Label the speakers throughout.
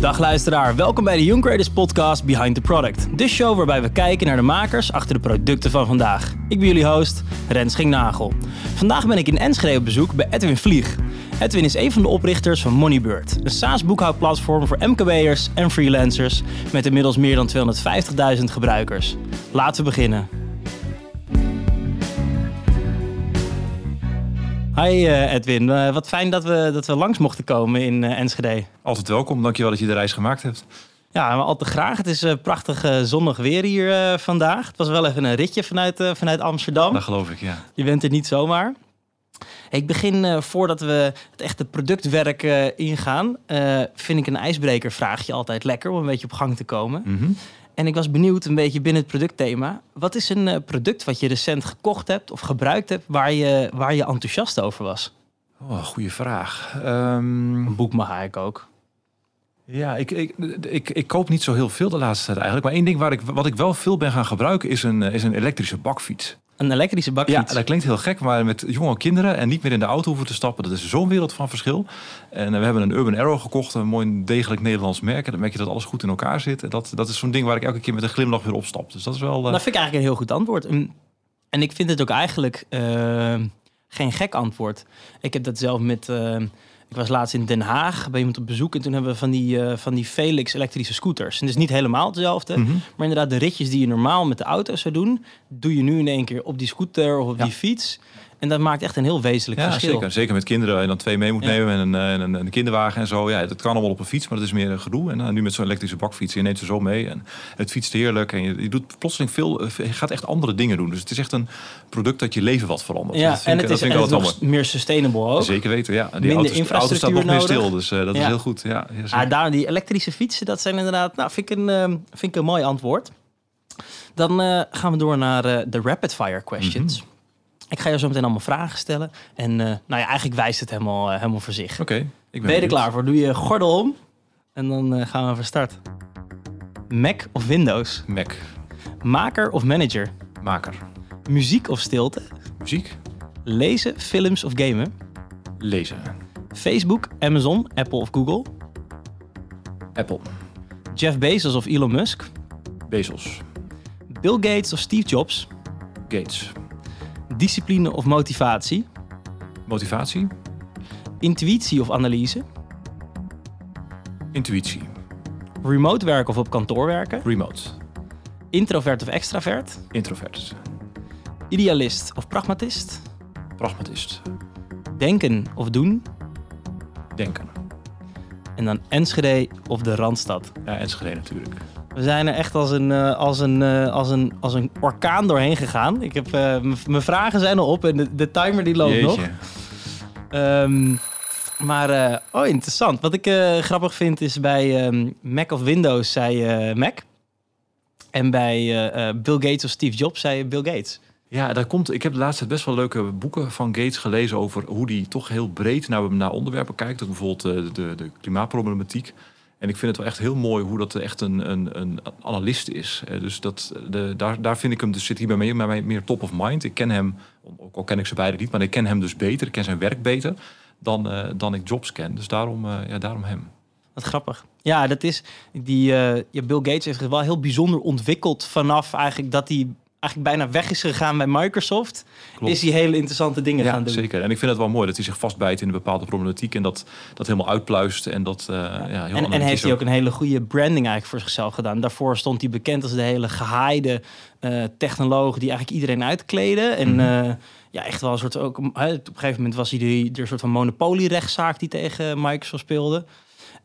Speaker 1: Dag luisteraar, welkom bij de Young Creators Podcast Behind the Product. De show waarbij we kijken naar de makers achter de producten van vandaag. Ik ben jullie host, Rens Nagel. Vandaag ben ik in Enschede op bezoek bij Edwin Vlieg. Edwin is een van de oprichters van Moneybird, een SaaS-boekhoudplatform voor MKB'ers en freelancers met inmiddels meer dan 250.000 gebruikers. Laten we beginnen. Hi uh, Edwin, uh, wat fijn dat we, dat we langs mochten komen in uh, Enschede.
Speaker 2: Altijd welkom, dankjewel dat je de reis gemaakt hebt.
Speaker 1: Ja, maar al te graag. Het is prachtig zonnig weer hier vandaag. Het was wel even een ritje vanuit, vanuit Amsterdam.
Speaker 2: Dat geloof ik, ja.
Speaker 1: Je bent er niet zomaar. Ik begin voordat we het echte productwerk ingaan, vind ik een ijsbrekervraagje altijd lekker om een beetje op gang te komen. Mm -hmm. En ik was benieuwd, een beetje binnen het productthema. Wat is een uh, product wat je recent gekocht hebt of gebruikt hebt waar je, waar je enthousiast over was?
Speaker 2: Oh, goede vraag. Um...
Speaker 1: Een boek mag eigenlijk ook.
Speaker 2: Ja, ik, ik, ik, ik koop niet zo heel veel de laatste tijd eigenlijk. Maar één ding waar ik, wat ik wel veel ben gaan gebruiken is een, is een elektrische bakfiets.
Speaker 1: Een elektrische bakfiets?
Speaker 2: Ja, dat klinkt heel gek, maar met jonge kinderen en niet meer in de auto hoeven te stappen, dat is zo'n wereld van verschil. En we hebben een Urban Arrow gekocht, een mooi degelijk Nederlands merk. En dan merk je dat alles goed in elkaar zit. En dat, dat is zo'n ding waar ik elke keer met een glimlach weer opstap. Dus dat is wel... Uh...
Speaker 1: Dat vind ik eigenlijk een heel goed antwoord. En ik vind het ook eigenlijk uh, geen gek antwoord. Ik heb dat zelf met... Uh, ik was laatst in Den Haag bij iemand op bezoek en toen hebben we van die, uh, van die Felix elektrische scooters. En het is niet helemaal hetzelfde, mm -hmm. maar inderdaad de ritjes die je normaal met de auto zou doen, doe je nu in één keer op die scooter of op ja. die fiets. En dat maakt echt een heel wezenlijk
Speaker 2: ja,
Speaker 1: verschil.
Speaker 2: Zeker. zeker met kinderen en dan twee mee moet ja. nemen en een, en, een, een, kinderwagen en zo. Ja, dat kan allemaal op een fiets, maar dat is meer een gedoe. En uh, nu met zo'n elektrische bakfiets, je neemt ze zo mee en het fietst heerlijk. En je, je doet plotseling veel, je gaat echt andere dingen doen. Dus het is echt een product dat je leven wat verandert.
Speaker 1: Ja,
Speaker 2: dat
Speaker 1: en het
Speaker 2: ik,
Speaker 1: is, en het meer sustainable ook.
Speaker 2: Zeker weten, ja. Die
Speaker 1: Minder
Speaker 2: auto's,
Speaker 1: infrastructuur
Speaker 2: auto staat nog meer stil, dus uh, dat ja. is heel goed. Ja,
Speaker 1: ah, daar, die elektrische fietsen, dat zijn inderdaad, nou, vind ik een, uh, vind ik een mooi antwoord. Dan uh, gaan we door naar de rapid fire questions. Mm -hmm. Ik ga je zo meteen allemaal vragen stellen. En uh, nou ja, eigenlijk wijst het helemaal, uh, helemaal voor zich.
Speaker 2: Oké, okay, ik ben,
Speaker 1: ben je er klaar voor? Doe je gordel om. En dan uh, gaan we van start. Mac of Windows?
Speaker 2: Mac.
Speaker 1: Maker of manager?
Speaker 2: Maker.
Speaker 1: Muziek of stilte?
Speaker 2: Muziek.
Speaker 1: Lezen, films of gamen?
Speaker 2: Lezen.
Speaker 1: Facebook, Amazon, Apple of Google?
Speaker 2: Apple.
Speaker 1: Jeff Bezos of Elon Musk?
Speaker 2: Bezos.
Speaker 1: Bill Gates of Steve Jobs?
Speaker 2: Gates.
Speaker 1: Discipline of motivatie?
Speaker 2: Motivatie.
Speaker 1: Intuïtie of analyse?
Speaker 2: Intuïtie.
Speaker 1: Remote werken of op kantoor werken?
Speaker 2: Remote.
Speaker 1: Introvert of extravert?
Speaker 2: Introvert.
Speaker 1: Idealist of pragmatist?
Speaker 2: Pragmatist.
Speaker 1: Denken of doen?
Speaker 2: Denken.
Speaker 1: En dan Enschede of de Randstad?
Speaker 2: Ja, Enschede natuurlijk.
Speaker 1: We zijn er echt als een, uh, als een, uh, als een, als een orkaan doorheen gegaan. Ik heb, uh, mijn vragen zijn al op en de, de timer die loopt
Speaker 2: Jeetje.
Speaker 1: nog. Um, maar, oh interessant. Wat ik grappig vind is bij um, Mac of Windows zei Mac. En bij Bill Gates of Steve Jobs zei Bill Gates.
Speaker 2: Ja, daar komt. Ik heb de laatste tijd best wel leuke boeken van Gates gelezen over hoe die toch heel breed naar, naar onderwerpen kijkt. Bijvoorbeeld de, de, de klimaatproblematiek. En ik vind het wel echt heel mooi hoe dat echt een, een, een analist is. Dus dat, de, daar, daar vind ik hem, dus zit hier bij mij, meer top of mind. Ik ken hem, ook al ken ik ze beide niet, maar ik ken hem dus beter. Ik ken zijn werk beter dan, uh, dan ik Jobs ken. Dus daarom, ja, daarom hem.
Speaker 1: Wat grappig. Ja, dat is die. Uh, Bill Gates heeft zich wel heel bijzonder ontwikkeld vanaf eigenlijk dat hij eigenlijk bijna weg is gegaan bij Microsoft, Klopt. is hij hele interessante dingen
Speaker 2: ja,
Speaker 1: gaan doen.
Speaker 2: Zeker. En ik vind het wel mooi dat hij zich vastbijt in een bepaalde problematiek en dat, dat helemaal uitpluist. En, dat, uh, ja. Ja, heel
Speaker 1: en, en heeft hij ook een hele goede branding eigenlijk voor zichzelf gedaan. Daarvoor stond hij bekend als de hele gehaaide uh, technoloog die eigenlijk iedereen uitkleedde. En mm -hmm. uh, ja, echt wel een soort ook. Op een gegeven moment was hij de, de soort van monopolierechtszaak die tegen Microsoft speelde.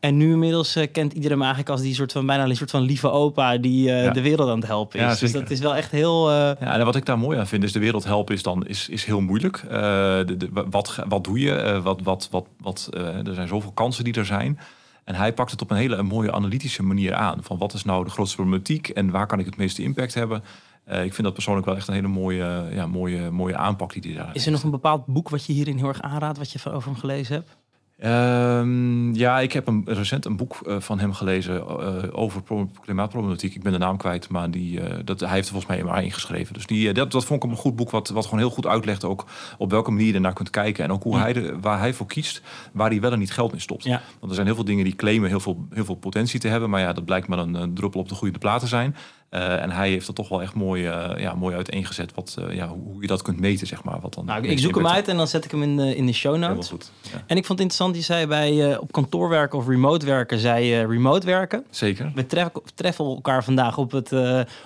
Speaker 1: En nu inmiddels uh, kent iedereen hem eigenlijk als die soort van bijna een soort van lieve opa die uh, ja. de wereld aan het helpen is. Ja, dus dat is wel echt heel. Uh...
Speaker 2: Ja, en wat ik daar mooi aan vind is de wereld helpen is dan is, is heel moeilijk. De, de, wat, wat doe je? wat, wat, wat, wat, er zijn zoveel kansen die er zijn. En hij pakt het op een hele een mooie analytische manier aan. Van wat is nou de grootste problematiek en waar kan ik het meeste impact hebben? Uh, ik vind dat persoonlijk wel echt een hele mooie, ja, mooie, mooie aanpak die hij daar
Speaker 1: Is er nog een bepaald boek wat je hierin heel erg aanraadt, wat je over hem gelezen hebt?
Speaker 2: Ehm, ja, ik heb een, recent een boek eh, van hem gelezen eh, over pro- klimaatproblematiek. Ik ben de naam kwijt, maar die, eh, dat, hij heeft er volgens mij maar ingeschreven. Dus die, dat, dat vond ik een goed boek, wat, wat gewoon heel goed uitlegt ook op welke manier je ernaar kunt kijken. En ook hoe
Speaker 1: Ja.
Speaker 2: hij er, waar hij voor kiest, waar hij wel en niet geld in stopt.
Speaker 1: Ja.
Speaker 2: Want er zijn heel veel dingen die claimen heel veel, heel veel potentie te hebben. Maar ja, dat blijkt maar een, een druppel op de goede plaat te zijn. Eh, en hij heeft dat toch wel echt mooi, eh, ja, mooi uiteengezet. Wat, eh, ja, hoe, je dat kunt meten, zeg maar. Wat dan
Speaker 1: Nou, ik- zoek hem uit en dan zet ik hem in de, in de show notes.
Speaker 2: goed. Ja,
Speaker 1: En ik vond het interessant, je zei bij op kantoor werken of remote werken, zei remote werken.
Speaker 2: zeker.
Speaker 1: We treffen, treffen elkaar vandaag op het,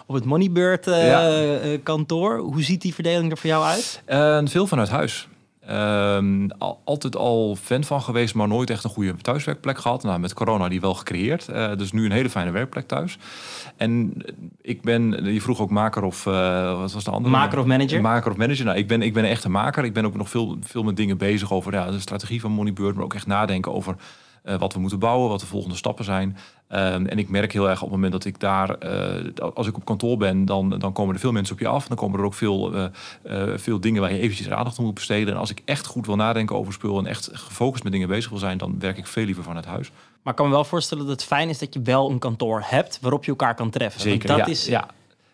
Speaker 1: op het Moneybird
Speaker 2: Ja.
Speaker 1: kantoor. Hoe ziet die verdeling er voor jou uit?
Speaker 2: Veel vanuit huis. Ehm, al- altijd al fan van geweest, maar nooit echt een goede thuiswerkplek gehad. Nou, met corona die wel gecreëerd. Eh, dus nu een hele fijne werkplek thuis. En eh, ik ben, je vroeg ook maker of, eh, wat was de andere?
Speaker 1: Maker of manager?
Speaker 2: Maker of manager. Nou, ik ben, ik ben echt een maker. Ik ben ook nog veel, veel met dingen bezig over ja, de strategie van Moneybird. Maar ook echt nadenken over eh, wat we moeten bouwen, wat de volgende stappen zijn. Ehm, en ik merk heel erg op het moment dat ik daar, eh, als ik op kantoor ben, dan, dan komen er veel mensen op je af. Dan komen er ook veel, eh, eh, veel dingen waar je eventjes aandacht aan moet besteden. En als ik echt goed wil nadenken over spul en echt gefocust met dingen bezig wil zijn, dan werk ik veel liever vanuit huis.
Speaker 1: Maar ik kan me wel voorstellen dat het fijn is dat je wel een kantoor hebt waarop je elkaar kan treffen. Want
Speaker 2: Zeker.
Speaker 1: dat
Speaker 2: ja,
Speaker 1: is,
Speaker 2: ja.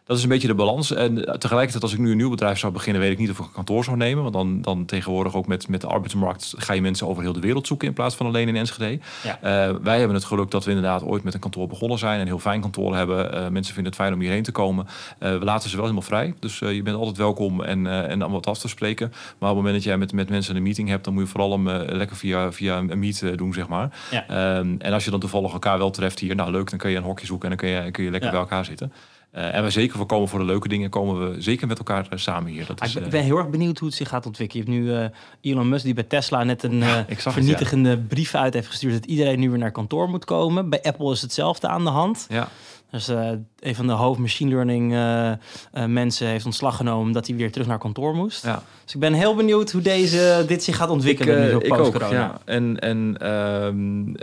Speaker 2: Dat is een beetje de balans. En eh, tegelijkertijd, als ik nu een nieuw bedrijf zou beginnen, weet ik niet of ik een kantoor zou nemen. Want dan, dan tegenwoordig ook met, met de arbeidsmarkt ga je mensen over heel de wereld zoeken in plaats van alleen in Enschede.
Speaker 1: Ja.
Speaker 2: Eh, wij hebben het geluk dat we inderdaad ooit met een kantoor begonnen zijn. Een heel fijn kantoor hebben. Eh, mensen vinden het fijn om hierheen te komen. We laten ze wel helemaal vrij. Dus je bent altijd welkom en, en om wat af te spreken. Maar op het moment dat jij met, met mensen een meeting hebt, dan moet je vooral hem lekker via, via een meet doen, zeg maar.
Speaker 1: Ja.
Speaker 2: Ehm, en als je dan toevallig elkaar wel treft hier, nou leuk, dan kun je een hokje zoeken en dan kun je, kun je lekker
Speaker 1: Ja.
Speaker 2: bij elkaar zitten. Eh, en we zeker voorkomen voor de leuke dingen, komen we zeker met elkaar eh, samen hier. Dat
Speaker 1: Ah,
Speaker 2: is,
Speaker 1: ik ben,
Speaker 2: eh,
Speaker 1: ben heel erg benieuwd hoe het zich gaat ontwikkelen. Je hebt nu Elon Musk die bij Tesla net een
Speaker 2: het,
Speaker 1: vernietigende brief uit heeft gestuurd dat iedereen nu weer naar kantoor moet komen. Bij Apple is hetzelfde aan de hand.
Speaker 2: ja.
Speaker 1: Dus eh, een van de hoofd machine learning eh, eh, mensen heeft ontslag genomen dat hij weer terug naar kantoor moest.
Speaker 2: Ja.
Speaker 1: Dus ik ben heel benieuwd hoe deze, dit zich gaat ontwikkelen nu
Speaker 2: ik ook,
Speaker 1: post-corona.
Speaker 2: ja. En, en ehm,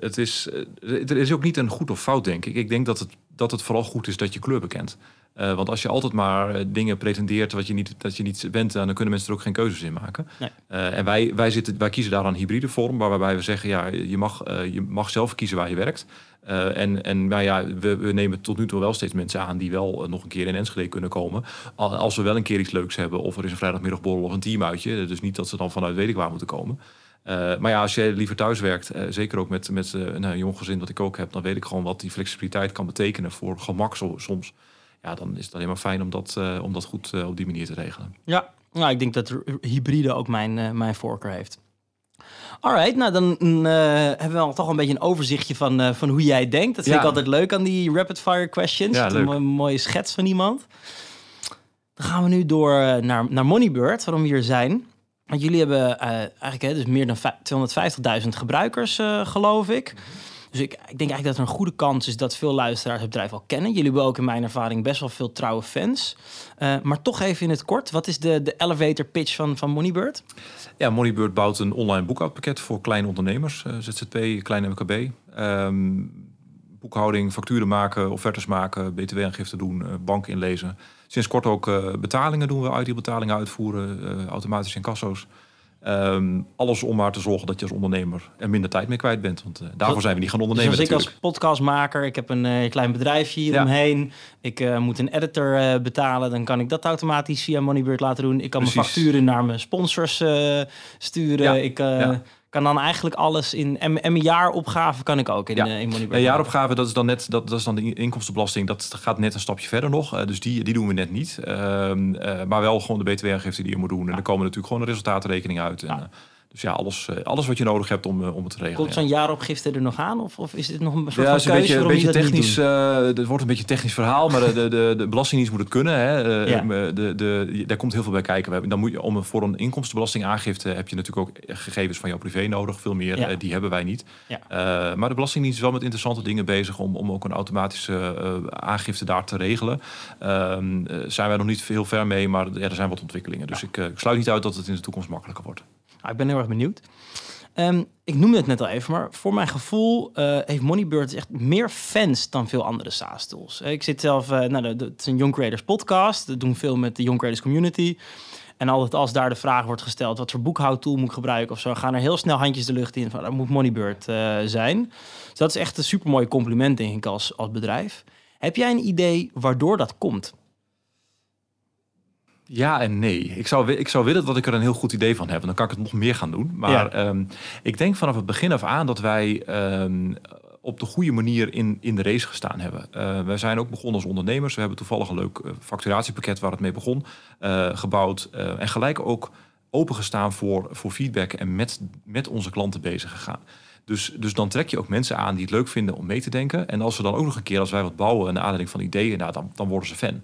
Speaker 2: het is, er is ook niet een goed of fout, denk ik. Ik denk dat het, dat het vooral goed is dat je kleur bekent. Eh, want als je altijd maar dingen pretendeert wat je niet, dat je niet bent, dan kunnen mensen er ook geen keuzes in maken.
Speaker 1: Nee.
Speaker 2: En wij, wij, zitten, wij kiezen daar een hybride vorm, waarbij we zeggen, ja, je mag, je mag zelf kiezen waar je werkt. Eh, en en nou ja, we, we nemen tot nu toe wel steeds mensen aan die wel eh, nog een keer in Enschede kunnen komen. Al- Als we wel een keer iets leuks hebben, of er is een vrijdagmiddagborrel of een teamuitje. Dus niet dat ze dan vanuit weet ik waar moeten komen. Eh, maar ja, als je liever thuis werkt, zeker ook met, met een jong gezin dat ik ook heb, dan weet ik gewoon wat die flexibiliteit kan betekenen voor gemak soms. Ja, dan is het alleen maar fijn om dat, om dat goed op die manier te regelen.
Speaker 1: Ja, nou, ik denk dat hybride ook mijn, mijn voorkeur heeft. Alright, nou dan mm, eh, hebben we al toch een beetje een overzichtje van, eh, van hoe jij denkt. Dat vind
Speaker 2: Ja.
Speaker 1: ik altijd leuk aan die rapid fire questions.
Speaker 2: Ja,
Speaker 1: Een
Speaker 2: leuk.
Speaker 1: mooie schets van iemand. Dan gaan we nu door eh, naar, naar Moneybird, waarom we hier zijn. Want jullie hebben eigenlijk hè, dus meer dan vij- 250.000 gebruikers, geloof ik. Dus ik, denk eigenlijk dat er een goede kans is dat veel luisteraars het bedrijf al kennen. Jullie hebben ook in mijn ervaring best wel veel trouwe fans. Eh, maar toch even in het kort, wat is de, de elevator pitch van, van Moneybird?
Speaker 2: Ja, Moneybird bouwt een online boekhoudpakket voor kleine ondernemers, eh, ZZP, kleine MKB. Ehm, boekhouding, facturen maken, offertes maken, btw-aangifte doen, eh, bank inlezen. Sinds kort ook betalingen doen we, IT-betalingen uitvoeren, eh, automatische incasso's. Ehm, alles om maar te zorgen dat je als ondernemer er minder tijd mee kwijt bent. Want eh, daarvoor zijn we niet gaan
Speaker 1: Dus
Speaker 2: ondernemen
Speaker 1: als ik als podcastmaker, ik heb een eh, klein bedrijfje
Speaker 2: Ja.
Speaker 1: hieromheen. Ik eh, moet een editor betalen, dan kan ik dat automatisch via Moneybird laten doen. Ik kan mijn facturen naar mijn sponsors sturen.
Speaker 2: Ja,
Speaker 1: Ik
Speaker 2: ja.
Speaker 1: Kan dan eigenlijk alles in... En, en mijn jaaropgave kan ik ook in,
Speaker 2: Ja.
Speaker 1: eh, in Moneybird.
Speaker 2: Jaaropgave, dat is dan net dat, dat is dan de inkomstenbelasting. Dat gaat net een stapje verder nog. Eh, dus die, die doen we net niet. Ehm, eh, maar wel gewoon de btw-aangifte die je moet doen. En er komen natuurlijk gewoon een resultaatrekening uit. En,
Speaker 1: Ja.
Speaker 2: Dus ja, alles, eh, alles wat je nodig hebt om, eh, om het te regelen.
Speaker 1: Komt zo'n jaaropgifte er nog aan? Of, of is dit nog een soort
Speaker 2: Ja,
Speaker 1: van
Speaker 2: is een
Speaker 1: keuze
Speaker 2: beetje, een technisch. eh, het wordt een beetje een technisch verhaal, maar de, de, de, de Belastingdienst moet het kunnen. Hè.
Speaker 1: Ja.
Speaker 2: de, de, daar komt heel veel bij kijken. Dan moet je, om een, voor een inkomstenbelastingaangifte heb je natuurlijk ook gegevens van jouw privé nodig. Veel meer,
Speaker 1: Ja.
Speaker 2: die hebben wij niet.
Speaker 1: Ja.
Speaker 2: Maar de Belastingdienst is wel met interessante dingen bezig om, om ook een automatische aangifte daar te regelen. Ehm, eh, zijn wij nog niet heel ver mee, maar ja, er zijn wat ontwikkelingen. Dus ik, ik sluit niet uit dat het in de toekomst makkelijker wordt.
Speaker 1: Nou, ik ben heel erg benieuwd. Ehm, ik noemde het net al even, maar voor mijn gevoel eh, heeft Moneybird echt meer fans dan veel andere SaaS-tools. Eh, Ik zit zelf, eh, nou, het is een Young Creators podcast. We doen veel met de Young Creators community. En altijd als daar de vraag wordt gesteld, wat voor boekhoudtool moet ik gebruiken of zo, gaan er heel snel handjes de lucht in van, dat moet Moneybird uh, zijn. Dus dat is echt een supermooi compliment, denk ik, als, als bedrijf. Heb jij een idee waardoor dat komt?
Speaker 2: Ja en nee. Ik zou, ik zou willen dat ik er een heel goed idee van heb. dan kan ik het nog meer gaan doen. Maar ehm, ik denk vanaf het begin af aan dat wij ehm, op de goede manier in, in de race gestaan hebben. Uh, wij zijn ook begonnen als ondernemers. We hebben toevallig een leuk uh, facturatiepakket waar het mee begon uh, gebouwd. en gelijk ook opengestaan voor, voor feedback en met, met onze klanten bezig gegaan. Dus, dus dan trek je ook mensen aan die het leuk vinden om mee te denken. En als we dan ook nog een keer, als wij wat bouwen, naar aanleiding van ideeën, nou, dan, dan worden ze fan.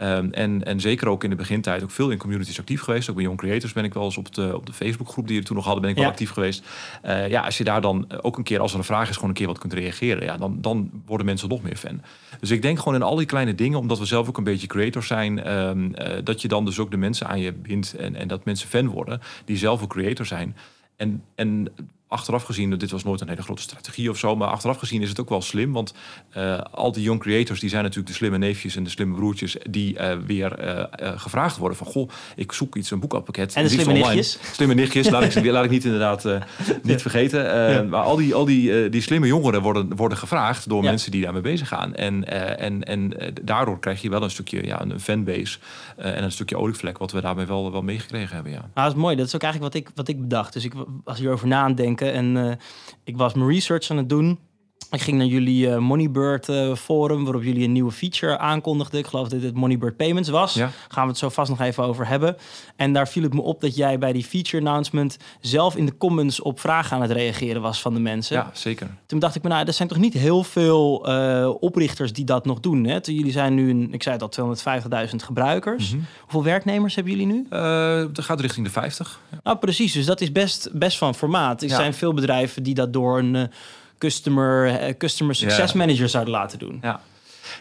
Speaker 2: Ehm, en, en zeker ook in de begintijd ook veel in communities actief geweest. Ook bij Young Creators ben ik wel eens op de, op de Facebookgroep die we toen nog hadden, ben ik wel actief geweest. Uh, ja, als je daar dan ook een keer, als er een vraag is, gewoon een keer wat kunt reageren, ja, dan, dan worden mensen nog meer fan. Dus ik denk gewoon in al die kleine dingen, omdat we zelf ook een beetje creators zijn, um, uh, dat je dan dus ook de mensen aan je bindt en, en dat mensen fan worden die zelf ook creator zijn. En, en achteraf gezien, dit was nooit een hele grote strategie of zo, maar achteraf gezien is het ook wel slim, want uh, al die young creators, die zijn natuurlijk de slimme neefjes en de slimme broertjes, die uh, weer uh, gevraagd worden van, goh, ik zoek iets, een boekapakket.
Speaker 1: En de slimme online. nichtjes.
Speaker 2: Slimme nichtjes, laat, ik, laat ik niet inderdaad niet vergeten. Ja. Maar al die, al die, die slimme jongeren worden, worden gevraagd door ja. mensen die daarmee bezig gaan. En, en, en daardoor krijg je wel een stukje, ja, een fanbase en een stukje olievlek, wat we daarmee wel, wel meegekregen hebben, ja.
Speaker 1: Nou, dat is mooi. Dat is ook eigenlijk wat ik, wat ik bedacht. Dus ik, als je erover nadenkt, en uh, ik was mijn research aan het doen. Ik ging naar jullie uh, Moneybird uh, forum, waarop jullie een nieuwe feature aankondigden. Ik geloof dat dit Moneybird Payments was. Ja. Gaan we het zo vast nog even over hebben. En daar viel het me op dat jij bij die feature announcement zelf in de comments op vragen aan het reageren was van de mensen.
Speaker 2: Ja, zeker.
Speaker 1: Toen dacht ik me, nou, er zijn toch niet heel veel uh, oprichters die dat nog doen. Hè? Toen jullie zijn nu, een, ik zei het al, 250.000 gebruikers. Mm -hmm. Hoeveel werknemers hebben jullie nu?
Speaker 2: dat gaat richting de 50.
Speaker 1: Ja. Nou, precies. Dus dat is best, best van formaat. Er ja. zijn veel bedrijven die dat door een customer, uh, customer success ja. manager zouden laten doen.
Speaker 2: Ja.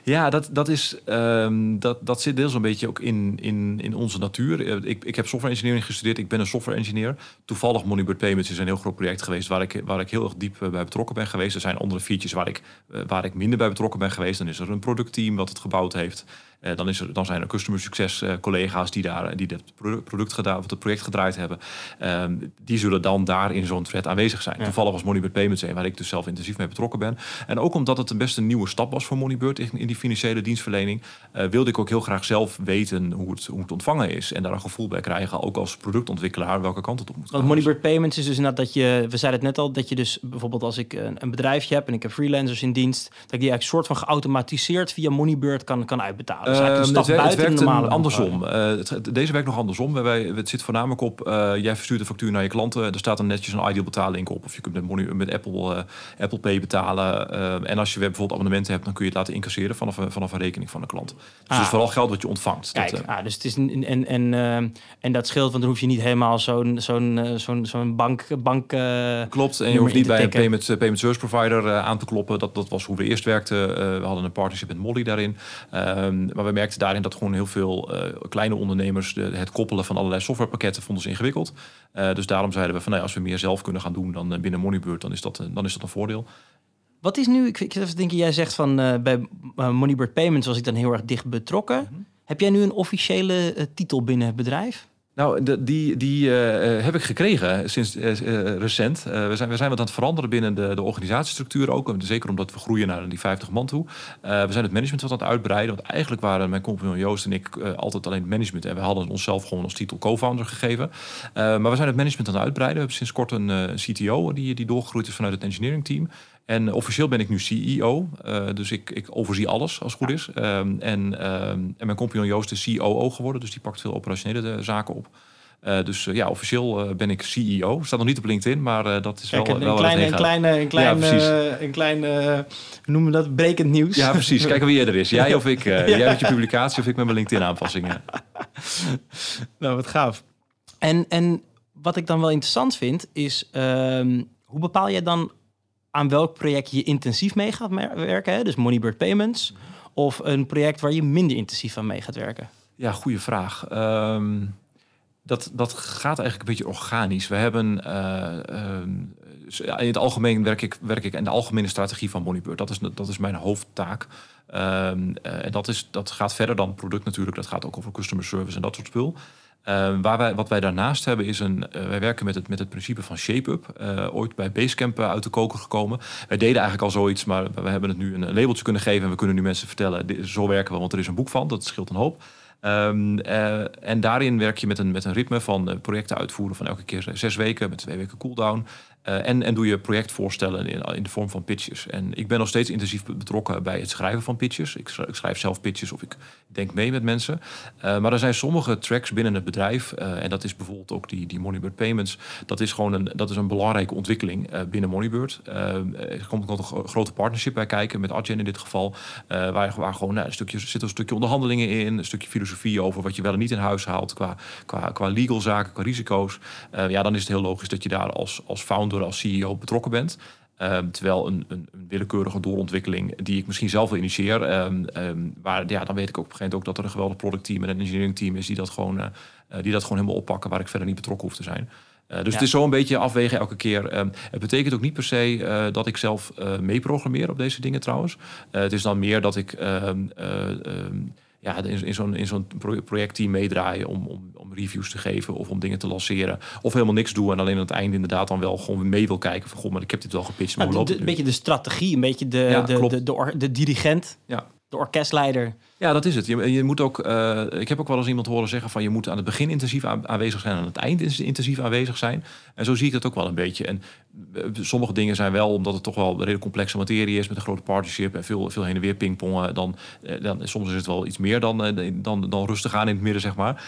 Speaker 2: Ja, dat, dat, is, um, dat, dat zit deels een beetje ook in, in, in onze natuur. Ik, ik heb software engineering gestudeerd. Ik ben een software engineer. Toevallig Moneybird Payments is een heel groot project geweest waar ik, waar ik heel erg diep bij betrokken ben geweest. Er zijn andere features waar ik, waar ik minder bij betrokken ben geweest. Dan is er een productteam wat het gebouwd heeft. Uh, dan, is er, dan zijn er customer succes uh, collega's die, daar, die het product gedaan, of het project gedraaid hebben. Uh, die zullen dan daar in zo'n thread aanwezig zijn. Ja. Toevallig was Moneybird Payments een waar ik dus zelf intensief mee betrokken ben. En ook omdat het een best een nieuwe stap was voor Moneybird in, in die financiële dienstverlening, eh, wilde ik ook heel graag zelf weten hoe het, hoe het ontvangen is. En daar een gevoel bij krijgen, ook als productontwikkelaar, welke kant het op moet
Speaker 1: Want Moneybird Payments is dus inderdaad dat je, we zeiden het net al, dat je dus bijvoorbeeld als ik een, een bedrijfje heb en ik heb freelancers in dienst, dat ik die eigenlijk soort van geautomatiseerd via Moneybird kan, kan uitbetalen. Dus een stap
Speaker 2: het werkt een andersom. Uh, het, deze werkt nog andersom. Wij, het zit voornamelijk op, uh, jij verstuurt de factuur naar je klanten. Er staat dan netjes een ideal betaling op. Of je kunt met, money, met Apple, uh, Apple Pay betalen. en als je bijvoorbeeld abonnementen hebt, dan kun je het laten incasseren vanaf, vanaf een rekening van de klant. Dus ah. het is vooral geld wat je ontvangt.
Speaker 1: Kijk, dat, ah, dus het is en, en, en, en dat scheelt, want dan hoef je niet helemaal zo'n zo'n zo'n zo'n bank... bank
Speaker 2: Klopt, en je hoeft niet bij een payment, payment service provider aan te kloppen. Dat, dat was hoe we eerst werkten. we hadden een partnership met Molly daarin. Um, maar we merkten daarin dat gewoon heel veel uh, kleine ondernemers de, het koppelen van allerlei softwarepakketten vonden ze ingewikkeld. Uh, dus daarom zeiden we van nou, als we meer zelf kunnen gaan doen dan uh, binnen Moneybird, dan is dat, dan is dat een voordeel.
Speaker 1: Wat is nu, ik, ik denken, jij zegt van bij Moneybird Payments was ik dan heel erg dicht betrokken. Mm -hmm. Heb jij nu een officiële titel binnen het bedrijf?
Speaker 2: Nou, die, die uh, heb ik gekregen sinds uh, recent. we, zijn, we zijn wat aan het veranderen binnen de, de organisatiestructuur ook. Zeker omdat we groeien naar die 50 man toe. we zijn het management wat aan het uitbreiden. Want eigenlijk waren mijn compagnon Joost en ik altijd alleen het management. En we hadden onszelf gewoon als titel co-founder gegeven. maar we zijn het management aan het uitbreiden. We hebben sinds kort een CTO die, die doorgegroeid is vanuit het engineering team. En officieel ben ik nu CEO, uh, dus ik, ik overzie alles als het goed is. Um, en, um, en mijn compagnon Joost is COO geworden, dus die pakt veel operationele zaken op. Uh, dus uh, ja, officieel ben ik CEO. Staat nog niet op LinkedIn, maar dat is
Speaker 1: Kijk,
Speaker 2: wel,
Speaker 1: een,
Speaker 2: wel
Speaker 1: een kleine, een kleine, een klein, ja, een klein, noemen we dat, brekend nieuws.
Speaker 2: Ja, precies. Kijken wie er is. Jij of ik. ja. Jij met je publicatie of ik met mijn LinkedIn-aanpassingen.
Speaker 1: nou, wat gaaf. En, en wat ik dan wel interessant vind, is um, hoe bepaal jij dan aan welk project je intensief mee gaat werken. Hè? Dus Moneybird Payments. Of een project waar je minder intensief aan mee gaat werken?
Speaker 2: Ja, goede vraag. Um, dat, dat gaat eigenlijk een beetje organisch. We hebben uh, uh, in het algemeen werk ik, werk ik in de algemene strategie van Moneybird. Dat is, dat is mijn hoofdtaak. Um, uh, en dat, is, dat gaat verder dan product natuurlijk. Dat gaat ook over customer service en dat soort spul. Uh, waar wij, wat wij daarnaast hebben is een. Uh, wij werken met het, met het principe van shape-up. Uh, ooit bij Basecamp uit de koker gekomen. Wij deden eigenlijk al zoiets, maar we hebben het nu een labeltje kunnen geven. En we kunnen nu mensen vertellen: dit, zo werken we, want er is een boek van. Dat scheelt een hoop. Um, en daarin werk je met een, met een ritme van projecten uitvoeren van elke keer zes weken met twee weken cooldown. Uh, en, doe je projectvoorstellen in, in de vorm van pitches. En ik ben nog steeds intensief betrokken bij het schrijven van pitches. Ik schrijf, ik schrijf zelf pitches of ik denk mee met mensen. Uh, maar er zijn sommige tracks binnen het bedrijf. Uh, en dat is bijvoorbeeld ook die, die Moneybird Payments. Dat is gewoon een, dat is een belangrijke ontwikkeling binnen Moneybird. er komt nog een grote partnership bij kijken, met Adyen in dit geval. waar, waar gewoon nou, een stukje, zit een stukje onderhandelingen in. Een stukje filosofie over wat je wel en niet in huis haalt. Qua, qua, qua legal zaken, qua risico's. ja, dan is het heel logisch dat je daar als, als founder als CEO betrokken bent. Um, terwijl een, een, een, willekeurige doorontwikkeling die ik misschien zelf wil initiëren, um, um, waar, ja, dan weet ik ook op een gegeven moment ook dat er een geweldig productteam en een engineering team is die dat gewoon, uh, die dat gewoon helemaal oppakken, waar ik verder niet betrokken hoef te zijn. Uh, dus ja. het is zo een beetje afwegen elke keer. het betekent ook niet per se uh, dat ik zelf meeprogrammeer op deze dingen trouwens. het is dan meer dat ik ja, in, in zo'n in zo'n projectteam meedraaien om, om, om reviews te geven of om dingen te lanceren. Of helemaal niks doen en alleen aan het einde inderdaad dan wel gewoon mee wil kijken van goh, maar ik heb dit wel gepitcht. Maar
Speaker 1: nou, Een beetje de strategie, een beetje de, ja, de, de, de, de, de dirigent. Ja de orkestleider.
Speaker 2: Ja, dat is het. Je, je moet ook, uh, ik heb ook wel eens iemand horen zeggen van je moet aan het begin intensief aanwezig zijn, aan het eind intensief aanwezig zijn. En zo zie ik het ook wel een beetje. En uh, sommige dingen zijn wel, omdat het toch wel een redelijk complexe materie is met een grote partnership en veel, veel heen en weer pingpongen, dan, uh, dan soms is het wel iets meer dan, dan, dan rustig aan in het midden, zeg maar.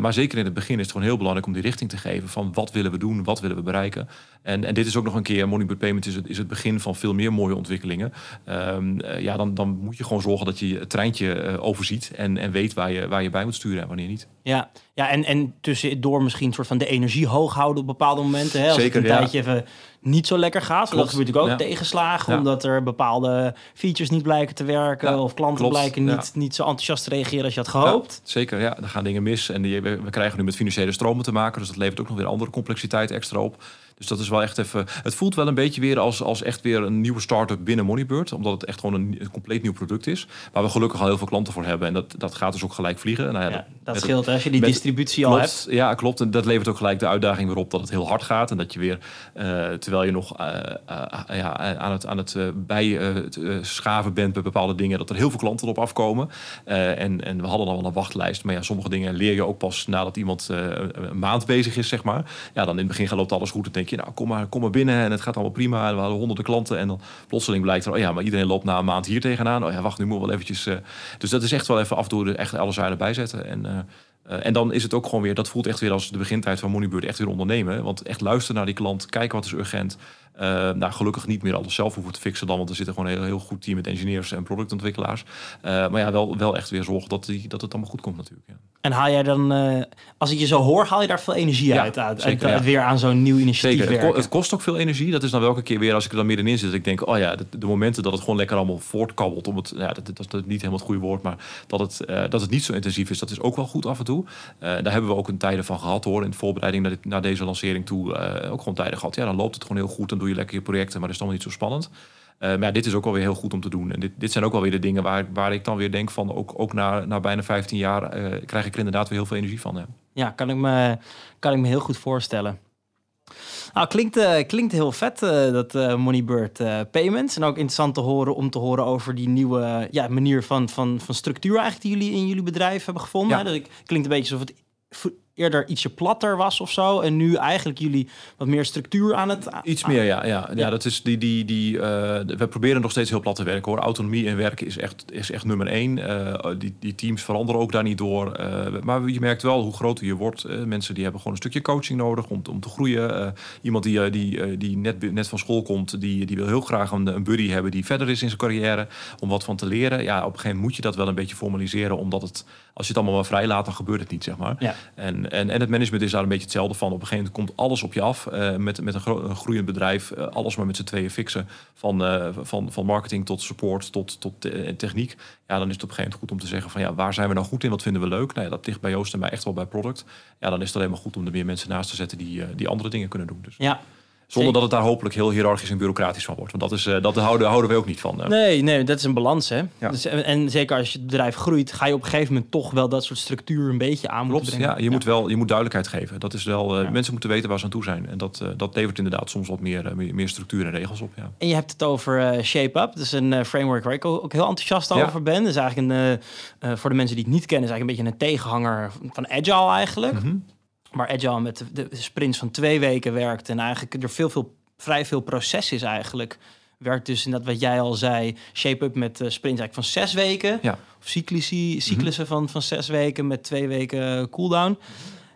Speaker 2: maar zeker in het begin is het gewoon heel belangrijk om die richting te geven van wat willen we doen, wat willen we bereiken. En, en dit is ook nog een keer, Moneybird Payment is het, is het begin van veel meer mooie ontwikkelingen. Um, ja, dan, dan moet je gewoon zorgen dat je het treintje uh, overziet en, en weet waar je, waar je bij moet sturen en wanneer niet.
Speaker 1: Ja, ja en, en tussendoor misschien een soort van de energie hoog houden op bepaalde momenten. Hè? Als Zeker, het een ja. tijdje even niet zo lekker gaat. Dat gebeurt natuurlijk ook ja. tegenslagen, ja. omdat er bepaalde features niet blijken te werken. Of klanten klopt. blijken niet, niet zo enthousiast te reageren als je had gehoopt.
Speaker 2: zeker, ja. Er gaan dingen mis. En die, we krijgen nu met financiële stromen te maken. Dus dat levert ook nog weer andere complexiteit extra op. Dus dat is wel echt even. Het voelt wel een beetje weer als, als echt weer een nieuwe start-up binnen Moneybird. Omdat het echt gewoon een, een, compleet nieuw product is. Waar we gelukkig al heel veel klanten voor hebben. En dat, dat gaat dus ook gelijk vliegen. Nou ja,
Speaker 1: ja, dat, scheelt als je die distributie al hebt.
Speaker 2: Ja, klopt. En dat levert ook gelijk de uitdaging weer op dat het heel hard gaat. En dat je weer, uh, terwijl je nog uh, uh, ja, aan het, aan het bijschaven bent bij bepaalde dingen, dat er heel veel klanten op afkomen. en, en we hadden al wel een wachtlijst. Maar ja, sommige dingen leer je ook pas nadat iemand een maand bezig is, zeg maar. Ja, dan in het begin loopt alles goed. Dan je, nou, kom maar, kom maar binnen en het gaat allemaal prima. We hadden honderden klanten en dan plotseling blijkt er, oh ja, maar iedereen loopt na een maand hier tegenaan. Oh ja, wacht, nu moet wel eventjes. Uh, dus dat is echt wel even af en toe echt alle zuilen bijzetten. En, uh, uh, en dan is het ook gewoon weer, dat voelt echt weer als de begintijd van Moneybird echt weer ondernemen. Want echt luisteren naar die klant, kijken wat is urgent. Uh, nou, gelukkig niet meer alles zelf hoeven te fixen dan, want er zit gewoon een heel, heel goed team met engineers en productontwikkelaars. Uh, maar ja, wel, wel echt weer zorgen dat, die, dat het allemaal goed komt natuurlijk. Ja.
Speaker 1: En haal jij dan, uh, als ik je zo hoor, haal je daar veel energie ja, uit, uit, zeker, uit, ja. weer aan zo'n nieuw initiatief
Speaker 2: Zeker, het, ko het, kost ook veel energie. Dat is dan welke keer weer als ik er dan middenin zit. Dat ik denk, oh ja, de, de, momenten dat het gewoon lekker allemaal voortkabbelt. Om het, ja, dat, dat, dat is niet helemaal het goede woord, maar dat het, dat het niet zo intensief is, dat is ook wel goed af en toe. daar hebben we ook een tijden van gehad hoor, in de voorbereiding naar, dit, naar deze lancering toe. ook gewoon tijden gehad. Ja, dan loopt het gewoon heel goed, dan doe je lekker je projecten maar dat is dan niet zo spannend. Uh, maar ja, dit is ook alweer heel goed om te doen. En dit, dit zijn ook wel weer de dingen waar, waar ik dan weer denk van... ook, ook na, na bijna 15 jaar uh, krijg ik er inderdaad weer heel veel energie van. Hè.
Speaker 1: Ja, kan ik, me, kan ik me heel goed voorstellen. Nou, klinkt, uh, klinkt heel vet, dat Moneybird Payments. En ook interessant te horen om te horen over die nieuwe ja, manier van, van, van structuur... eigenlijk die jullie in jullie bedrijf hebben gevonden. Ja. Dat klinkt een beetje alsof het eerder ietsje platter was of zo. En nu eigenlijk jullie wat meer structuur aan het...
Speaker 2: Iets meer, ja. Ja, ja. dat is die... die, die uh, we proberen nog steeds heel plat te werken hoor. Autonomie in werken is echt, is echt nummer één. Uh, die, die teams veranderen ook daar niet door. Uh, maar je merkt wel hoe groter je wordt. mensen die hebben gewoon een stukje coaching nodig om, om te groeien. iemand die, die, die net, net van school komt, die, die wil heel graag een, een buddy hebben die verder is in zijn carrière. Om wat van te leren. Ja, op een gegeven moment moet je dat wel een beetje formaliseren. Omdat het, als je het allemaal maar vrij laat, dan gebeurt het niet, zeg maar. Ja. En en, en het management is daar een beetje hetzelfde van. Op een gegeven moment komt alles op je af. Uh, met, met een, groeiend bedrijf. Uh, alles maar met z'n tweeën fixen. Van, uh, van, van marketing tot support tot, tot techniek. Ja, dan is het op een gegeven moment goed om te zeggen van ja, waar zijn we nou goed in? Wat vinden we leuk? Nou ja, dat ligt bij Joost en mij echt wel bij product. Ja, dan is het alleen maar goed om er meer mensen naast te zetten die, die andere dingen kunnen doen. Dus.
Speaker 1: Ja,
Speaker 2: Zonder dat het daar hopelijk heel hiërarchisch en bureaucratisch van wordt. Want dat, is, uh, dat houden, houden we ook niet van.
Speaker 1: Nee, nee, dat is een balans. Hè? Ja. Dus, en zeker als je het bedrijf groeit, ga je op een gegeven moment toch wel dat soort structuur een beetje aan
Speaker 2: Klopt,
Speaker 1: brengen.
Speaker 2: Ja, je, Moet wel, je moet duidelijkheid geven. Dat is wel, uh, Mensen moeten weten waar ze aan toe zijn. En dat, dat levert inderdaad soms wat meer, meer, meer, structuur en regels op. Ja.
Speaker 1: En je hebt het over Shape Up. Dat is een framework waar ik ook heel enthousiast over ben. Dat is eigenlijk een, voor de mensen die het niet kennen, is eigenlijk een beetje een tegenhanger van Agile eigenlijk. Mm -hmm. Waar Agile met de, de sprints van twee weken werkt en eigenlijk er veel, veel vrij veel proces is eigenlijk. Werkt dus in dat wat jij al zei, shape-up met uh, sprints eigenlijk van zes weken.
Speaker 2: Ja.
Speaker 1: Of cyclici, cyclussen mm -hmm. van, van zes weken met twee weken cooldown.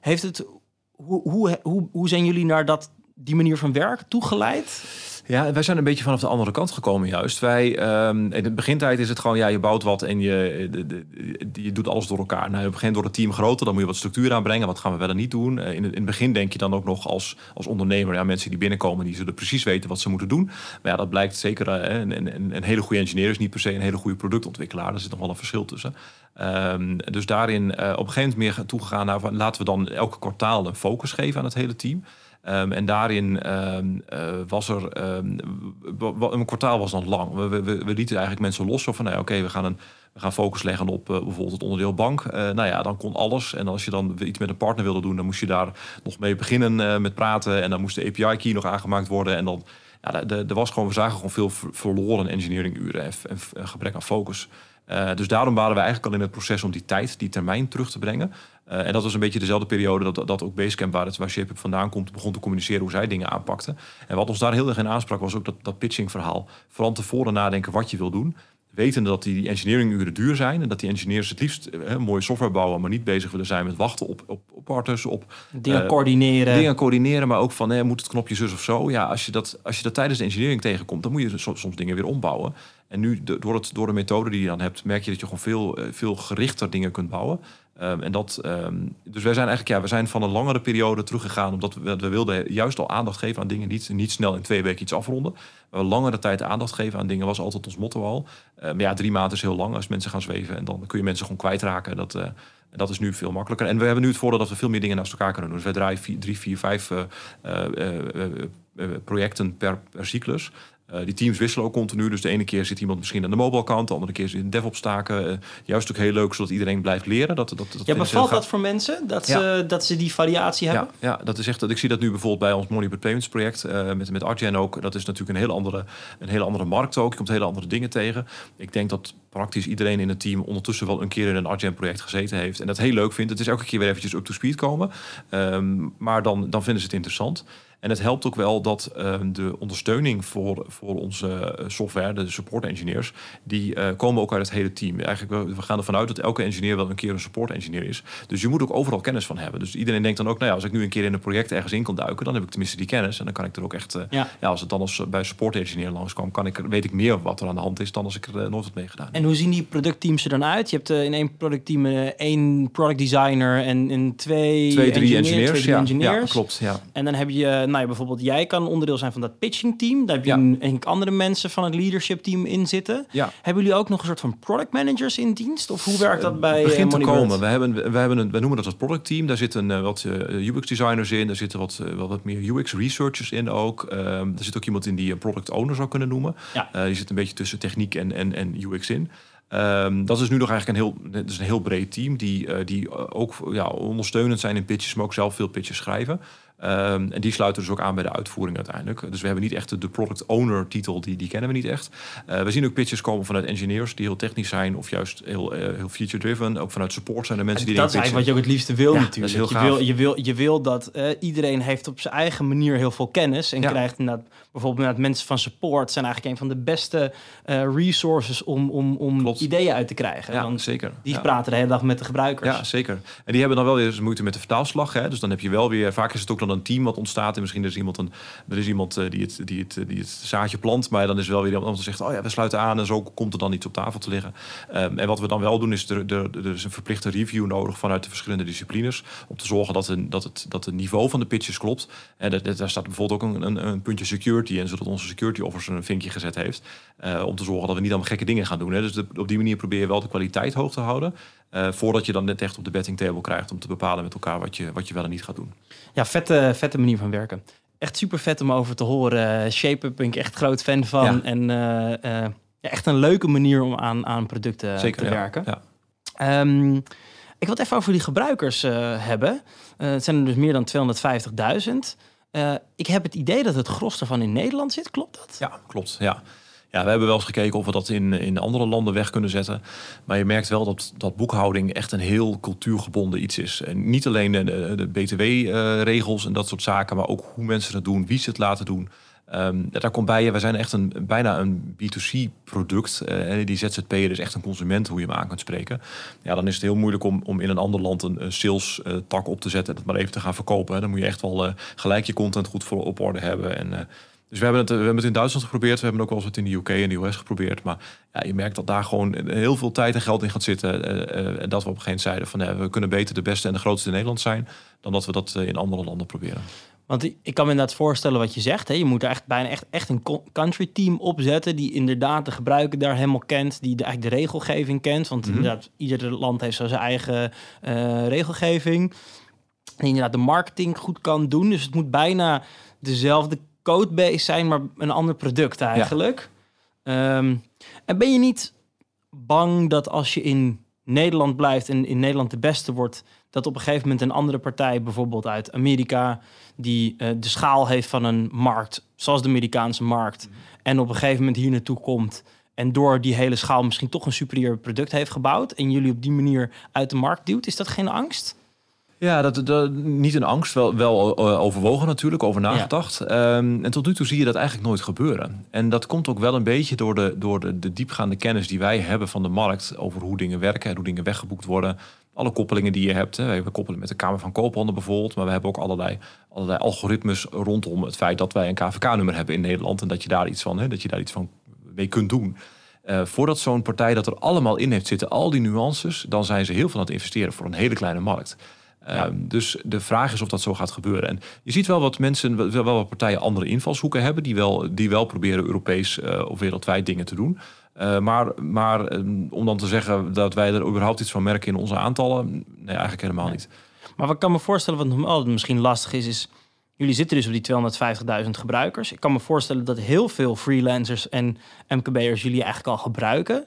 Speaker 1: Heeft het, hoe, hoe, hoe, hoe zijn jullie naar dat, die manier van werken toegeleid?
Speaker 2: Ja, wij zijn een beetje vanaf de andere kant gekomen juist. Wij, um, in de begintijd is het gewoon, ja, je bouwt wat en je, de, de, de, je doet alles door elkaar. Nou, op een gegeven door het team groter, dan moet je wat structuur aanbrengen. Wat gaan we wel en niet doen? Uh, in, het, in het begin denk je dan ook nog als, als ondernemer, ja, mensen die binnenkomen, die zullen precies weten wat ze moeten doen. Maar ja, dat blijkt zeker, uh, een, een, een, hele goede engineer is niet per se een hele goede productontwikkelaar. Er zit nog wel een verschil tussen. Um, dus daarin op een gegeven moment meer toegegaan naar, laten we dan elke kwartaal een focus geven aan het hele team. Um, en daarin um, uh, was er um, een kwartaal was dan lang. We, we, we lieten eigenlijk mensen los. Van, nou ja, oké, we gaan een we gaan focus leggen op uh, bijvoorbeeld het onderdeel bank. Uh, nou ja, dan kon alles. En als je dan iets met een partner wilde doen, dan moest je daar nog mee beginnen met praten. En dan moest de API-key nog aangemaakt worden. En dan, ja, er was gewoon, we zagen gewoon veel verloren engineering uren en, en gebrek aan focus. Uh, dus daarom waren we eigenlijk al in het proces om die tijd, die termijn terug te brengen. Uh, en dat was een beetje dezelfde periode dat, dat ook Basecamp, waar, het, waar ShapeUp vandaan komt, begon te communiceren hoe zij dingen aanpakten. En wat ons daar heel erg in aansprak was ook dat, dat pitching verhaal. Vooral tevoren nadenken wat je wil doen. Wetende dat die engineering uren duur zijn en dat die engineers het liefst eh, mooie software bouwen, maar niet bezig willen zijn met wachten op, op, op partners, op
Speaker 1: dingen uh, coördineren.
Speaker 2: Dingen coördineren, maar ook van eh, moet het knopje zus of zo. Ja, als je dat, als je dat tijdens de engineering tegenkomt, dan moet je soms, soms dingen weer ombouwen. En nu, de, door, het, door de methode die je dan hebt, merk je dat je gewoon veel, veel gerichter dingen kunt bouwen. Um, en dat, um, dus wij zijn eigenlijk, ja, we zijn van een langere periode teruggegaan, omdat we, we wilden juist al aandacht geven aan dingen, niet, niet snel in twee weken iets afronden. Maar langere tijd aandacht geven aan dingen was altijd ons motto al. Uh, maar ja, drie maanden is heel lang als mensen gaan zweven en dan kun je mensen gewoon kwijtraken. Dat, uh, dat is nu veel makkelijker. En we hebben nu het voordeel dat we veel meer dingen naast elkaar kunnen doen. Dus wij draaien drie, vier, vijf uh, projecten per, per cyclus. Uh, die teams wisselen ook continu. Dus de ene keer zit iemand misschien aan de mobile kant, de andere keer zit in DevOps taken. Uh, juist ook heel leuk, zodat iedereen blijft leren. Dat, dat, dat
Speaker 1: ja, bevalt dat voor mensen? Dat, ja. ze, dat ze die variatie hebben?
Speaker 2: Ja, ja, dat is echt. Dat, ik zie dat nu bijvoorbeeld bij ons Money Payments project uh, met, met Argen ook. Dat is natuurlijk een hele, andere, een hele andere markt ook. Je komt hele andere dingen tegen. Ik denk dat praktisch iedereen in het team ondertussen wel een keer in een Argen project gezeten heeft. En dat heel leuk vindt. Het is elke keer weer eventjes up to speed komen. Um, maar dan, dan vinden ze het interessant. En het helpt ook wel dat uh, de ondersteuning voor, voor onze software, de support engineers, die uh, komen ook uit het hele team. Eigenlijk, we, we gaan ervan uit dat elke engineer wel een keer een support engineer is. Dus je moet ook overal kennis van hebben. Dus iedereen denkt dan ook, nou ja, als ik nu een keer in een project ergens in kan duiken, dan heb ik tenminste die kennis. En dan kan ik er ook echt, uh, ja. ja. als het dan als bij support engineer langskwam, kan ik, weet ik meer wat er aan de hand is dan als ik er nooit wat mee gedaan heb.
Speaker 1: En hoe zien die productteams er dan uit? Je hebt in één productteam één product designer en, en twee,
Speaker 2: twee drie engineers. engineers,
Speaker 1: twee, drie
Speaker 2: ja.
Speaker 1: engineers.
Speaker 2: Ja, klopt. Ja.
Speaker 1: En dan heb je, nou ja, bijvoorbeeld jij kan onderdeel zijn van dat pitching team. Daar heb je ja. een, een andere mensen van het leadership team in zitten.
Speaker 2: Ja.
Speaker 1: Hebben jullie ook nog een soort van product managers in dienst? Of hoe werkt dat bij
Speaker 2: begint
Speaker 1: uh,
Speaker 2: te komen. We hebben, we hebben een, we noemen dat het product team. Daar zitten uh, wat uh, UX designers in. Daar zitten wat, wat meer UX researchers in ook. Um, er zit ook iemand in die een product owner zou kunnen noemen.
Speaker 1: Ja.
Speaker 2: die zit een beetje tussen techniek en, en, en UX in. Um, dat is nu nog eigenlijk een heel, dat is een heel breed team die, uh, die ook ja, ondersteunend zijn in pitches, maar ook zelf veel pitches schrijven. Um, en die sluiten dus ook aan bij de uitvoering uiteindelijk. Dus we hebben niet echt de product owner titel, die, die kennen we niet echt. Uh, we zien ook pitches komen vanuit engineers die heel technisch zijn of juist heel, uh, heel feature driven. Ook vanuit support zijn er mensen
Speaker 1: en
Speaker 2: die
Speaker 1: dat is eigenlijk wat je ook het liefste wil ja, natuurlijk. je, wil, je, wil, je wil dat uh, iedereen heeft op zijn eigen manier heel veel kennis en ja. krijgt inderdaad bijvoorbeeld mensen van support zijn eigenlijk een van de beste resources om, om, om ideeën uit te krijgen.
Speaker 2: Ja, zeker.
Speaker 1: Die
Speaker 2: ja.
Speaker 1: praten de hele dag met de gebruikers.
Speaker 2: Ja, zeker. En die hebben dan wel weer eens moeite met de vertaalslag. Hè? Dus dan heb je wel weer, vaak is het ook dan een team wat ontstaat. En misschien is iemand, een, er is iemand uh, die, het, die, het, die het zaadje plant. Maar dan is wel weer iemand die zegt, oh ja, we sluiten aan. En zo komt er dan iets op tafel te liggen. Um, en wat we dan wel doen, is er, er, er is een verplichte review nodig vanuit de verschillende disciplines. Om te zorgen dat, een, dat, het, dat het niveau van de pitches klopt. En dat, daar staat bijvoorbeeld ook een, een, een puntje security in. Zodat onze security officer een vinkje gezet heeft. Uh, om te zorgen dat we niet allemaal gekke dingen gaan doen. Hè. Dus de, op die manier probeer je wel de kwaliteit hoog te houden. Uh, voordat je dan net echt op de betting table krijgt om te bepalen met elkaar wat je, wat je wel en niet gaat doen.
Speaker 1: Ja, vette, vette manier van werken. echt super vet om over te horen. Shape-up ben ik echt groot fan van.
Speaker 2: Ja.
Speaker 1: En eh, eh, echt een leuke manier om aan, aan producten
Speaker 2: Zeker,
Speaker 1: te
Speaker 2: ja.
Speaker 1: werken.
Speaker 2: Ja.
Speaker 1: Ehm, ik wil het even over die gebruikers eh, hebben. Eh, het zijn er dus meer dan 250.000. Eh, ik heb het idee dat het gros ervan in Nederland zit. Klopt dat?
Speaker 2: Ja, klopt. Ja. Ja, we hebben wel eens gekeken of we dat in, in andere landen weg kunnen zetten. Maar je merkt wel dat, dat boekhouding echt een heel cultuurgebonden iets is. En niet alleen de, de, de BTW-regels en dat soort zaken, maar ook hoe mensen het doen, wie ze het laten doen. Ehm, daar komt bij, we zijn echt een, bijna een B2C-product. eh, die ZZP'er is echt een consument, hoe je hem aan kunt spreken. Ja, dan is het heel moeilijk om, om in een ander land een, sales-tak op te zetten... en het maar even te gaan verkopen. Dan moet je echt wel eh, gelijk je content goed voor op orde hebben. En, eh, dus we hebben, het, we hebben het in Duitsland geprobeerd. We hebben ook wel eens het in de UK en de US geprobeerd. Maar ja, je merkt dat daar gewoon heel veel tijd en geld in gaat zitten. eh, eh, en dat we op een gegeven moment zeiden van... eh, we kunnen beter de beste en de grootste in Nederland zijn... dan dat we dat eh, in andere landen proberen.
Speaker 1: Want ik- kan me inderdaad voorstellen wat je zegt. Hè. Je moet er echt bijna echt, echt een co- country team opzetten... die inderdaad de gebruiker daar helemaal kent. Die de, eigenlijk de regelgeving kent. Want
Speaker 2: Mhm.
Speaker 1: inderdaad, ieder land heeft zo zijn eigen eh, regelgeving. Die inderdaad de marketing goed kan doen. Dus het moet bijna dezelfde codebase zijn... maar een ander product eigenlijk. Ehm, en ben je niet bang dat als je in Nederland blijft... en in Nederland de beste wordt... dat op een gegeven moment een andere partij... bijvoorbeeld uit Amerika die eh, de schaal heeft van een markt, zoals de Amerikaanse markt, en op een gegeven moment hier naartoe komt en door die hele schaal misschien toch een superieur product heeft gebouwd en jullie op die manier uit de markt duwt, is dat geen angst?
Speaker 2: Ja, dat, dat, niet een angst, wel, wel eh, overwogen natuurlijk, over nagedacht. Ehm, en tot nu toe zie je dat eigenlijk nooit gebeuren. En dat komt ook wel een beetje door, de, door de, de diepgaande kennis die wij hebben van de markt... over hoe dingen werken en hoe dingen weggeboekt worden. Alle koppelingen die je hebt. Hè. We koppelen met de Kamer van Koophandel bijvoorbeeld. Maar we hebben ook allerlei, allerlei algoritmes rondom het feit dat wij een KVK-nummer hebben in Nederland. En dat je daar iets van, hè, dat je daar iets van mee kunt doen. Eh, voordat zo'n partij dat er allemaal in heeft zitten, al die nuances, dan zijn ze heel veel aan het investeren voor een hele kleine markt. Ehm, dus de vraag is of dat zo gaat gebeuren. En je ziet wel wat mensen, wel wel wat partijen andere invalshoeken hebben, die wel, die wel proberen Europees eh, of wereldwijd dingen te doen. Eh, maar maar ehm, om dan te zeggen dat wij er überhaupt iets van merken in onze aantallen, nee, eigenlijk helemaal
Speaker 1: Nee.
Speaker 2: niet.
Speaker 1: Maar wat ik kan me voorstellen, wat misschien lastig is, is jullie zitten dus op die 250.000 gebruikers. Ik kan me voorstellen dat heel veel freelancers en MKB'ers jullie eigenlijk al gebruiken.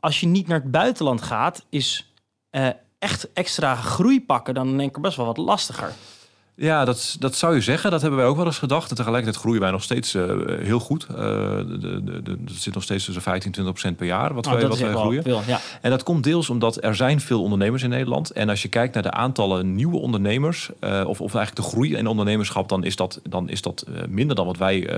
Speaker 1: Als je niet naar het buitenland gaat, is eh, echt extra groei pakken dan denk ik best wel wat lastiger.
Speaker 2: Ja, dat, dat zou je zeggen. Dat hebben wij ook wel eens gedacht. En tegelijkertijd groeien wij nog steeds eh, heel goed. De, de, de, de- het zit nog steeds tussen 15 en 20 procent per jaar wat
Speaker 1: Nou,
Speaker 2: wij, wat wij groeien.
Speaker 1: veel. Ja.
Speaker 2: En dat komt deels omdat er zijn veel ondernemers in Nederland. En als je kijkt naar de aantallen nieuwe ondernemers, eh, of, of eigenlijk de groei in ondernemerschap, dan is dat, dan is dat minder dan wat wij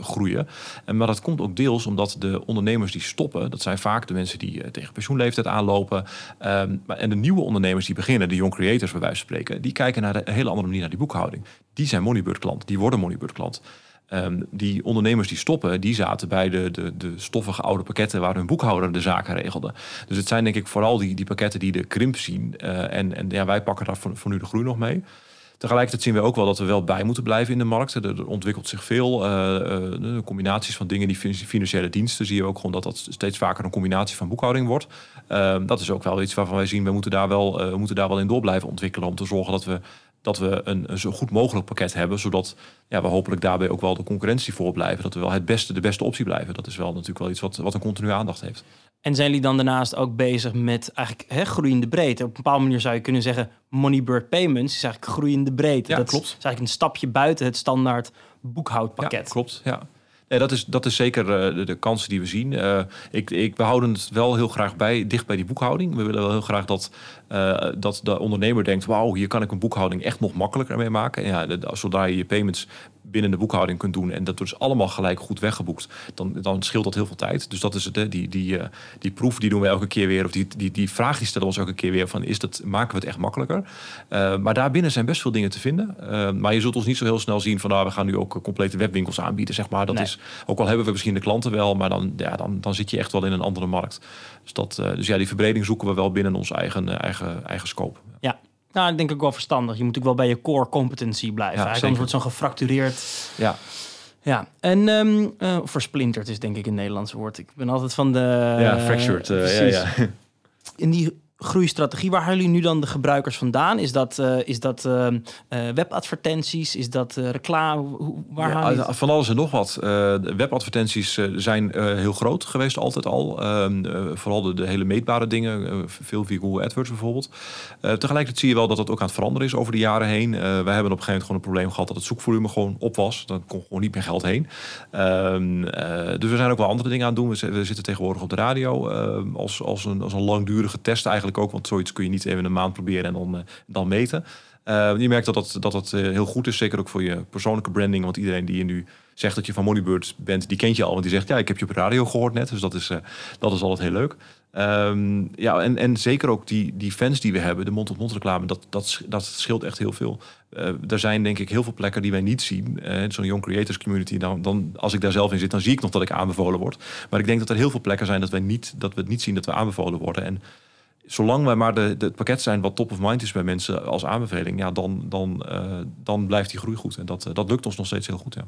Speaker 2: groeien. En, maar dat komt ook deels omdat de ondernemers die stoppen, dat zijn vaak de mensen die tegen pensioenleeftijd aanlopen. Ehm, en de nieuwe ondernemers die beginnen, de young creators bij wijze van spreken, die kijken naar de, een hele andere manier naar die boekhouding. Die zijn Moneybird klant, die worden Moneybird klant. Ehm, die ondernemers die stoppen, die zaten bij de, de, de stoffige oude pakketten waar hun boekhouder de zaken regelde. Dus het zijn denk ik vooral die, die pakketten die de krimp zien. Eh, en en ja, wij pakken daar voor, nu de groei nog mee. Tegelijkertijd zien we ook wel dat we wel bij moeten blijven in de markt. Er, ontwikkelt zich veel. eh, eh, combinaties van dingen die fin- financiële diensten zie je ook gewoon dat dat steeds vaker een combinatie van boekhouding wordt. Ehm, dat is ook wel iets waarvan wij zien, we moeten daar wel, we moeten daar wel in door blijven ontwikkelen om te zorgen dat we dat we een, een zo goed mogelijk pakket hebben, zodat ja, we hopelijk daarbij ook wel de concurrentie voor blijven. Dat we wel het beste, de beste optie blijven. Dat is wel natuurlijk wel iets wat, wat een continue aandacht heeft.
Speaker 1: En zijn jullie dan daarnaast ook bezig met eigenlijk hè, groeiende breedte? Op een bepaalde manier zou je kunnen zeggen... Moneybird Payments is eigenlijk groeiende breedte.
Speaker 2: Ja,
Speaker 1: dat
Speaker 2: klopt.
Speaker 1: is eigenlijk een stapje buiten het standaard boekhoudpakket.
Speaker 2: Ja, klopt. Ja. Nee, dat, is, dat is zeker eh, de, de kansen die we zien. Eh, ik, ik, we houden het wel heel graag bij, dicht bij die boekhouding. We willen wel heel graag dat, eh, dat de ondernemer denkt... wauw, hier kan ik een boekhouding echt nog makkelijker mee maken. En ja, zodra je je payments binnen de boekhouding kunt doen... en dat dus allemaal gelijk goed weggeboekt... dan, dan scheelt dat heel veel tijd. Dus dat is het, hè. Die, die, eh, die proef die doen we elke keer weer... of die, die, die vraag die stellen we ons elke keer weer... van is dat, maken we het echt makkelijker? Eh, maar daarbinnen zijn best veel dingen te vinden. Eh, maar je zult ons niet zo heel snel zien van... nou, we gaan nu ook complete webwinkels aanbieden, zeg maar. Dat
Speaker 1: Nee.
Speaker 2: is, ook al hebben we misschien de klanten wel... maar dan, ja, dan, dan zit je echt wel in een andere markt. Dus, dat, dus ja, die verbreding zoeken we wel binnen ons eigen, eigen, eigen scope.
Speaker 1: Ja. Nou, ik denk ook wel verstandig. Je moet ook wel bij je core competency blijven.
Speaker 2: Ja,
Speaker 1: Eigenlijk anders wordt zo'n gefractureerd...
Speaker 2: Ja,
Speaker 1: Ja, en ehm eh, versplinterd is denk ik een Nederlands woord. Ik ben altijd van de...
Speaker 2: ja fractured. eh, ja,
Speaker 1: precies.
Speaker 2: ja.
Speaker 1: In die groeistrategie. Waar halen jullie nu dan de gebruikers vandaan? Is dat, uh, is dat uh, webadvertenties? Is dat reclame? Hoe, waar
Speaker 2: ja, Van alles en nog wat. webadvertenties zijn heel groot geweest altijd al. Ehm, vooral de, de, hele meetbare dingen. veel via Google AdWords bijvoorbeeld. tegelijkertijd zie je wel dat dat ook aan het veranderen is over de jaren heen. wij hebben op een gegeven moment gewoon een probleem gehad dat het zoekvolume gewoon op was. Dan kon gewoon niet meer geld heen. Ehm, dus we zijn ook wel andere dingen aan het doen. We, we zitten tegenwoordig op de radio als, als, een, als een langdurige test eigenlijk ook. Want zoiets kun je niet even een maand proberen en dan, uh, dan meten. Uh, je merkt dat dat, dat, dat uh, heel goed is. Zeker ook voor je persoonlijke branding. Want iedereen die je nu zegt dat je van Moneybird bent, die kent je al. Want die zegt, ja, ik heb je op radio gehoord net. Dus dat is, dat is altijd heel leuk. Um, ja, en, en zeker ook die, die fans die we hebben, de mond-tot-mond reclame, dat, dat, dat scheelt echt heel veel. Er zijn denk ik heel veel plekken die wij niet zien. Zo'n Young Creators Community, dan, dan, als ik daar zelf in zit, dan zie ik nog dat ik aanbevolen word. Maar ik denk dat er heel veel plekken zijn dat, wij niet, dat we het niet zien dat we aanbevolen worden. En zolang wij maar de, de, het pakket zijn wat top of mind is bij mensen als aanbeveling, ja, dan, dan, uh, dan blijft die groei goed. En dat, dat lukt ons nog steeds heel goed. Ja.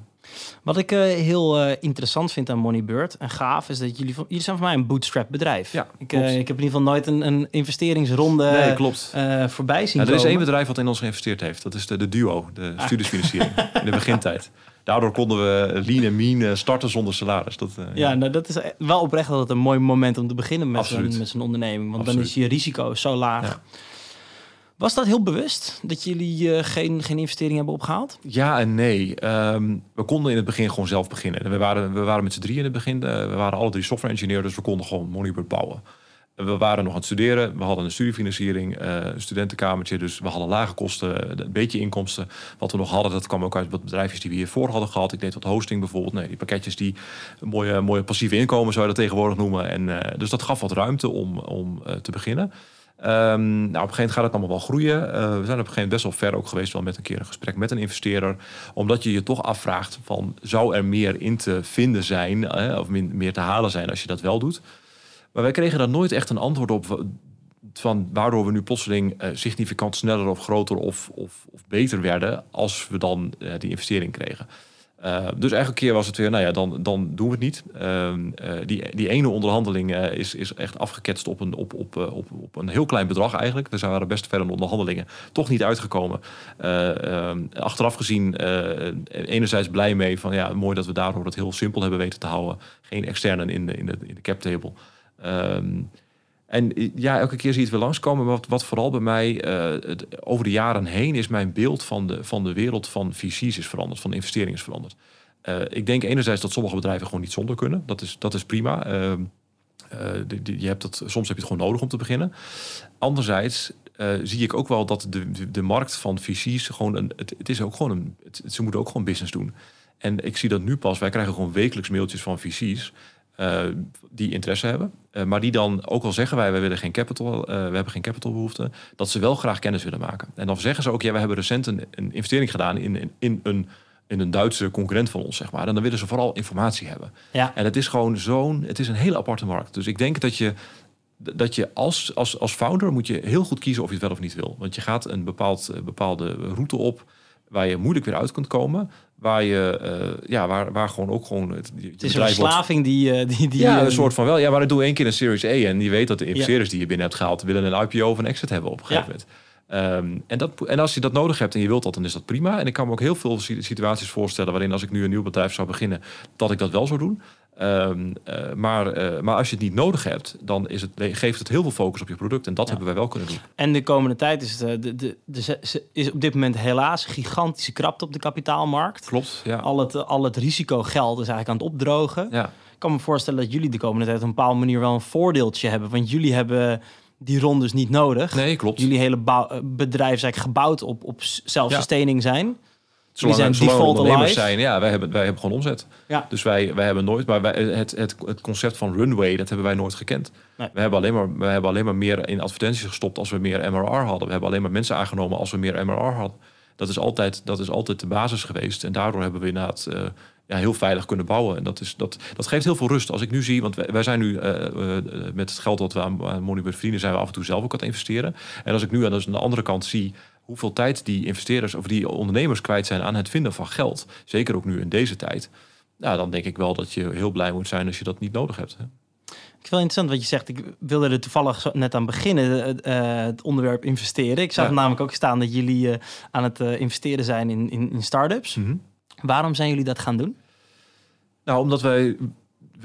Speaker 1: Wat ik uh, heel interessant vind aan Moneybird en gaaf is dat jullie, jullie zijn voor mij een bootstrap bedrijf.
Speaker 2: Ja,
Speaker 1: ik, ik heb in ieder geval nooit een, een investeringsronde
Speaker 2: nee, klopt.
Speaker 1: voorbij zien
Speaker 2: ja,
Speaker 1: Er
Speaker 2: is één bedrijf wat in ons geïnvesteerd heeft. Dat is de, de Duo, de ah. studiesfinanciering in de begintijd daardoor konden we lean en mean eh, starten zonder salaris. Dat,
Speaker 1: uh, ja, nou, dat is wel oprecht dat het een mooi moment om te beginnen met zo'n onderneming. Want dan is je risico zo laag. Was dat heel bewust dat jullie uh, geen, geen investering hebben opgehaald?
Speaker 2: Ja en nee. Um, we konden in het begin gewoon zelf beginnen. We waren, we waren met z'n drie in het begin. we waren alle drie software engineer, dus we konden gewoon Moneybird bouwen. We waren nog aan het studeren. We hadden een studiefinanciering, uh, een studentenkamertje. Dus we hadden lage kosten, een beetje inkomsten. Wat we nog hadden, dat kwam ook uit wat bedrijfjes die we hiervoor hadden gehad. Ik deed wat hosting bijvoorbeeld. Nee, die pakketjes die mooie, mooie passieve inkomen zou je dat tegenwoordig noemen. En, uh, dus dat gaf wat ruimte om, om te beginnen. Um, nou, op een gegeven moment gaat het allemaal wel groeien. we zijn op een gegeven moment best wel ver ook geweest, wel met een keer een gesprek met een investeerder. Omdat je je toch afvraagt van, zou er meer in te vinden zijn, of meer te halen zijn als je dat wel doet? Maar wij kregen daar nooit echt een antwoord op van waardoor we nu plotseling uh, significant sneller of groter of, of, of beter werden als we dan uh, die investering kregen. Uh, dus elke keer was het weer, nou ja, dan, dan doen we het niet. Ehm, die, die ene onderhandeling is, is echt afgeketst op een, op, op, op, op een heel klein bedrag eigenlijk. We waren best verder onderhandelingen toch niet uitgekomen. Ehm, achteraf gezien enerzijds blij mee van ja, mooi dat we daardoor het heel simpel hebben weten te houden. Geen externen in de, in de, in de cap table. Um, en ja, elke keer zie je het weer langskomen. Maar wat, vooral bij mij het, over de jaren heen is mijn beeld van de, van de wereld van VC's is veranderd, van investeringen is veranderd. Uh, ik denk enerzijds dat sommige bedrijven gewoon niet zonder kunnen. Dat is, dat is prima. Uh, je hebt dat, soms heb je het gewoon nodig om te beginnen. Anderzijds zie ik ook wel dat de, de, markt van VC's gewoon een. Het, is ook gewoon een. Ze moeten ook gewoon business doen. En ik zie dat nu pas. Wij krijgen gewoon wekelijks mailtjes van VC's. Uh, die interesse hebben. Uh, maar die dan ook al zeggen wij, wij willen geen capital, uh, we hebben geen capitalbehoefte, dat ze wel graag kennis willen maken. En dan zeggen ze ook, ja, we hebben recent een, een investering gedaan in, in, in, een, in een Duitse concurrent van ons, zeg maar. En dan willen ze vooral informatie hebben.
Speaker 1: Ja.
Speaker 2: En het is gewoon zo'n, het is een hele aparte markt. Dus ik denk dat je dat je als, als, als founder moet je heel goed kiezen of je het wel of niet wil. Want je gaat een bepaald, bepaalde route op waar je moeilijk weer uit kunt komen. Waar je, uh, ja, waar, waar gewoon ook gewoon. Het,
Speaker 1: het is een verslaving die, uh, die, die.
Speaker 2: Ja, een soort van wel. Ja, maar ik doe één keer een Series A en die weet dat de investeerders die je binnen hebt gehaald willen een IPO of een exit hebben op een gegeven moment. Um, en, dat, en als je dat nodig hebt en je wilt dat, dan is dat prima. En ik kan me ook heel veel situaties voorstellen waarin als ik nu een nieuw bedrijf zou beginnen, dat ik dat wel zou doen. Um, uh, maar, uh, maar als je het niet nodig hebt, dan is het, geeft het heel veel focus op je product. En dat ja. hebben wij wel kunnen doen.
Speaker 1: En de komende tijd is, de, de, de, de, is op dit moment helaas gigantische krapte op de kapitaalmarkt.
Speaker 2: Klopt, ja.
Speaker 1: Al het, al het risicogeld is eigenlijk aan het opdrogen.
Speaker 2: Ja.
Speaker 1: Ik kan me voorstellen dat jullie de komende tijd op een bepaalde manier wel een voordeeltje hebben. Want jullie hebben die rondes niet nodig.
Speaker 2: Nee, klopt.
Speaker 1: Jullie hele bedrijf is eigenlijk gebouwd op, op zelfsustaining ja. zijn.
Speaker 2: Zolang, zijn zolang default ondernemers zijn, ja, wij hebben, wij hebben gewoon omzet.
Speaker 1: Ja.
Speaker 2: Dus wij, wij hebben nooit, maar wij, het, het, het concept van runway, dat hebben wij nooit gekend.
Speaker 1: Nee.
Speaker 2: We, hebben alleen maar, we hebben alleen maar meer in advertenties gestopt als we meer MRR hadden. We hebben alleen maar mensen aangenomen als we meer MRR hadden. Dat is altijd, dat is altijd de basis geweest. En daardoor hebben we inderdaad uh, ja, heel veilig kunnen bouwen. En dat, is, dat, dat geeft heel veel rust. Als ik nu zie, want wij, wij zijn nu uh, uh, met het geld dat we aan, aan Moneybird verdienen, zijn we af en toe zelf ook aan het investeren. En als ik nu aan de andere kant zie hoeveel tijd die investeerders of die ondernemers kwijt zijn aan het vinden van geld, zeker ook nu in deze tijd, nou, dan denk ik wel dat je heel blij moet zijn als je dat niet nodig hebt. Hè?
Speaker 1: Ik vind het interessant wat je zegt. Ik wilde er toevallig net aan beginnen, uh, het onderwerp investeren. Ik zag
Speaker 2: Ja.
Speaker 1: namelijk ook staan dat jullie eh, aan het eh, investeren zijn in, in, in start-ups.
Speaker 2: Mhm.
Speaker 1: Waarom zijn jullie dat gaan doen?
Speaker 2: Nou, omdat wij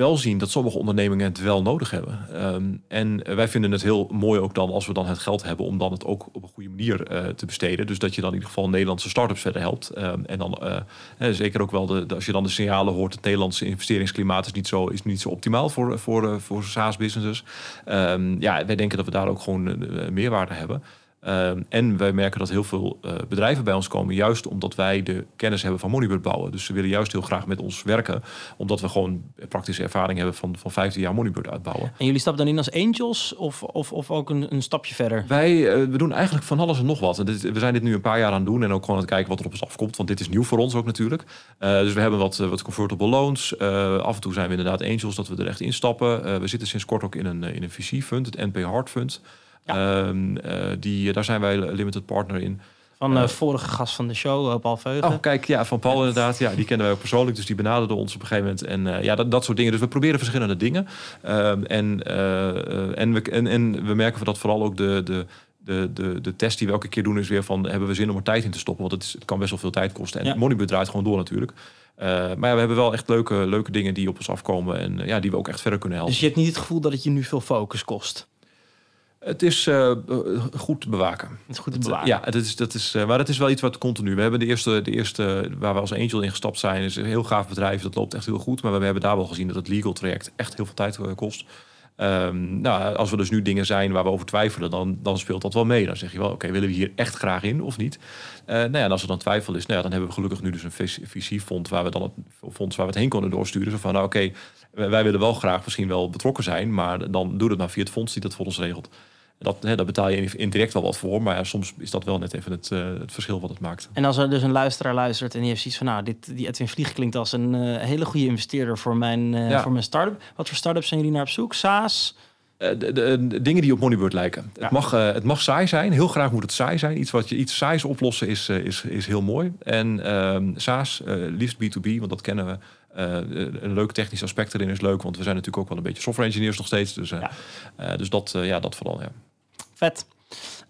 Speaker 2: wel zien dat sommige ondernemingen het wel nodig hebben. Ehm, en wij vinden het heel mooi ook dan als we dan het geld hebben om dan het ook op een goede manier eh, te besteden. Dus dat je dan in ieder geval Nederlandse start-ups verder helpt. Ehm, en dan eh, hè, zeker ook wel de, als je dan de signalen hoort, het Nederlandse investeringsklimaat is niet zo, is niet zo optimaal voor, voor, eh, voor SaaS-businesses. Ehm, ja, wij denken dat we daar ook gewoon eh, meerwaarde hebben. Ehm, en wij merken dat heel veel eh, bedrijven bij ons komen, juist omdat wij de kennis hebben van Moneybird bouwen. Dus ze willen juist heel graag met ons werken, omdat we gewoon praktische ervaring hebben van, van 15 jaar Moneybird uitbouwen.
Speaker 1: En jullie stappen dan in als angels of, of, of ook een, een stapje verder?
Speaker 2: Wij eh, we doen eigenlijk van alles en nog wat. En dit, we zijn dit nu een paar jaar aan het doen en ook gewoon aan het kijken wat er op ons afkomt. Want dit is nieuw voor ons ook natuurlijk. Eh, dus we hebben wat, wat convertible loans. Af en toe zijn we inderdaad angels dat we er echt instappen. We zitten sinds kort ook in een, in een VC-fund, het NP Hard Fund. Ehm, eh, die, daar zijn wij limited partner in.
Speaker 1: Van de
Speaker 2: Eh,
Speaker 1: vorige gast van de show, eh, Paul Veugen.
Speaker 2: Oh, kijk, ja, van Paul inderdaad. Ja, die kennen wij ook persoonlijk, dus die benaderde ons op een gegeven moment. En eh, ja, dat, dat soort dingen. Dus we proberen verschillende dingen. Ehm, en, eh, eh, en, we, en, en we merken dat vooral ook de, de, de, de, de test die we elke keer doen is weer van... hebben we zin om er tijd in te stoppen? Want het, is, het kan best wel veel tijd kosten. En
Speaker 1: Ja.
Speaker 2: Moneybird draait gewoon door natuurlijk. Eh, maar ja, we hebben wel echt leuke, leuke dingen die op ons afkomen. En eh, ja, die we ook echt verder kunnen helpen.
Speaker 1: Dus je hebt niet het gevoel dat het je nu veel focus kost.
Speaker 2: Het is eh, eh, goed te bewaken.
Speaker 1: Het is goed te
Speaker 2: Het,
Speaker 1: bewaren.
Speaker 2: Ja, het is, dat is, eh, maar het is wel iets wat continu. We hebben de eerste, de eerste waar we als angel in gestapt zijn, is een heel gaaf bedrijf. Dat loopt echt heel goed. Maar we hebben daar wel gezien dat het legal traject echt heel veel tijd kost. Ehm, nou, als we dus nu dingen zijn waar we over twijfelen, dan, dan speelt dat wel mee. Dan zeg je wel, oké, willen we hier echt graag in of niet? Eh nou ja, en als er dan twijfel is, nou ja, dan hebben we gelukkig nu dus een VC-fonds waar we dan het fonds waar we het heen konden doorsturen. Zo van, nou oké, wij wij willen wel graag misschien wel betrokken zijn, maar dan doe het maar via het fonds die dat voor ons regelt. Dat, hè, daar betaal je indirect wel wat voor, maar ja, soms is dat wel net even het, eh, het verschil wat het maakt.
Speaker 1: En als er dus een luisteraar luistert en die heeft zoiets van... nou, dit, die Edwin Vlieg klinkt als een eh, hele goede investeerder voor mijn, eh,
Speaker 2: Ja.
Speaker 1: voor mijn start-up. Wat voor start-ups zijn jullie naar op zoek? SaaS?
Speaker 2: De, de- de dingen die op Moneybird lijken.
Speaker 1: Ja.
Speaker 2: Het, mag, het mag saai zijn. Heel graag moet het saai zijn. Iets wat je iets saais oplossen is, is, is heel mooi. En ehm SaaS, liefst B2B, want dat kennen we. Een leuk technisch aspect erin is leuk, want we zijn natuurlijk ook wel een beetje software engineers nog steeds. Dus,
Speaker 1: Ja.
Speaker 2: dus dat, ja, dat vooral. Ja.
Speaker 1: Vet.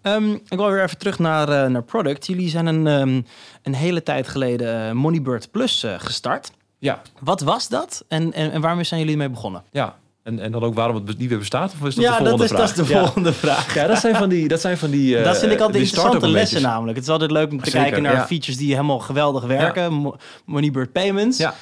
Speaker 1: Ehm, ik wil weer even terug naar, eh, naar product. Jullie zijn een, ehm, een hele tijd geleden eh, Moneybird Plus eh, gestart.
Speaker 2: Ja,
Speaker 1: Wat was dat en, en, en waarmee zijn jullie mee begonnen?
Speaker 2: ja. En, en dan ook waarom het niet meer bestaat? Of is dat
Speaker 1: ja,
Speaker 2: de volgende
Speaker 1: dat is,
Speaker 2: vraag?
Speaker 1: dat is de
Speaker 2: Ja.
Speaker 1: volgende vraag.
Speaker 2: Ja, dat zijn van die... Dat, zijn van die
Speaker 1: dat vind ik altijd interessante lessen namelijk. Het is altijd leuk om te
Speaker 2: Zeker,
Speaker 1: kijken naar
Speaker 2: ja.
Speaker 1: features die helemaal geweldig werken. Mo- Moneybird Payments.
Speaker 2: Ja.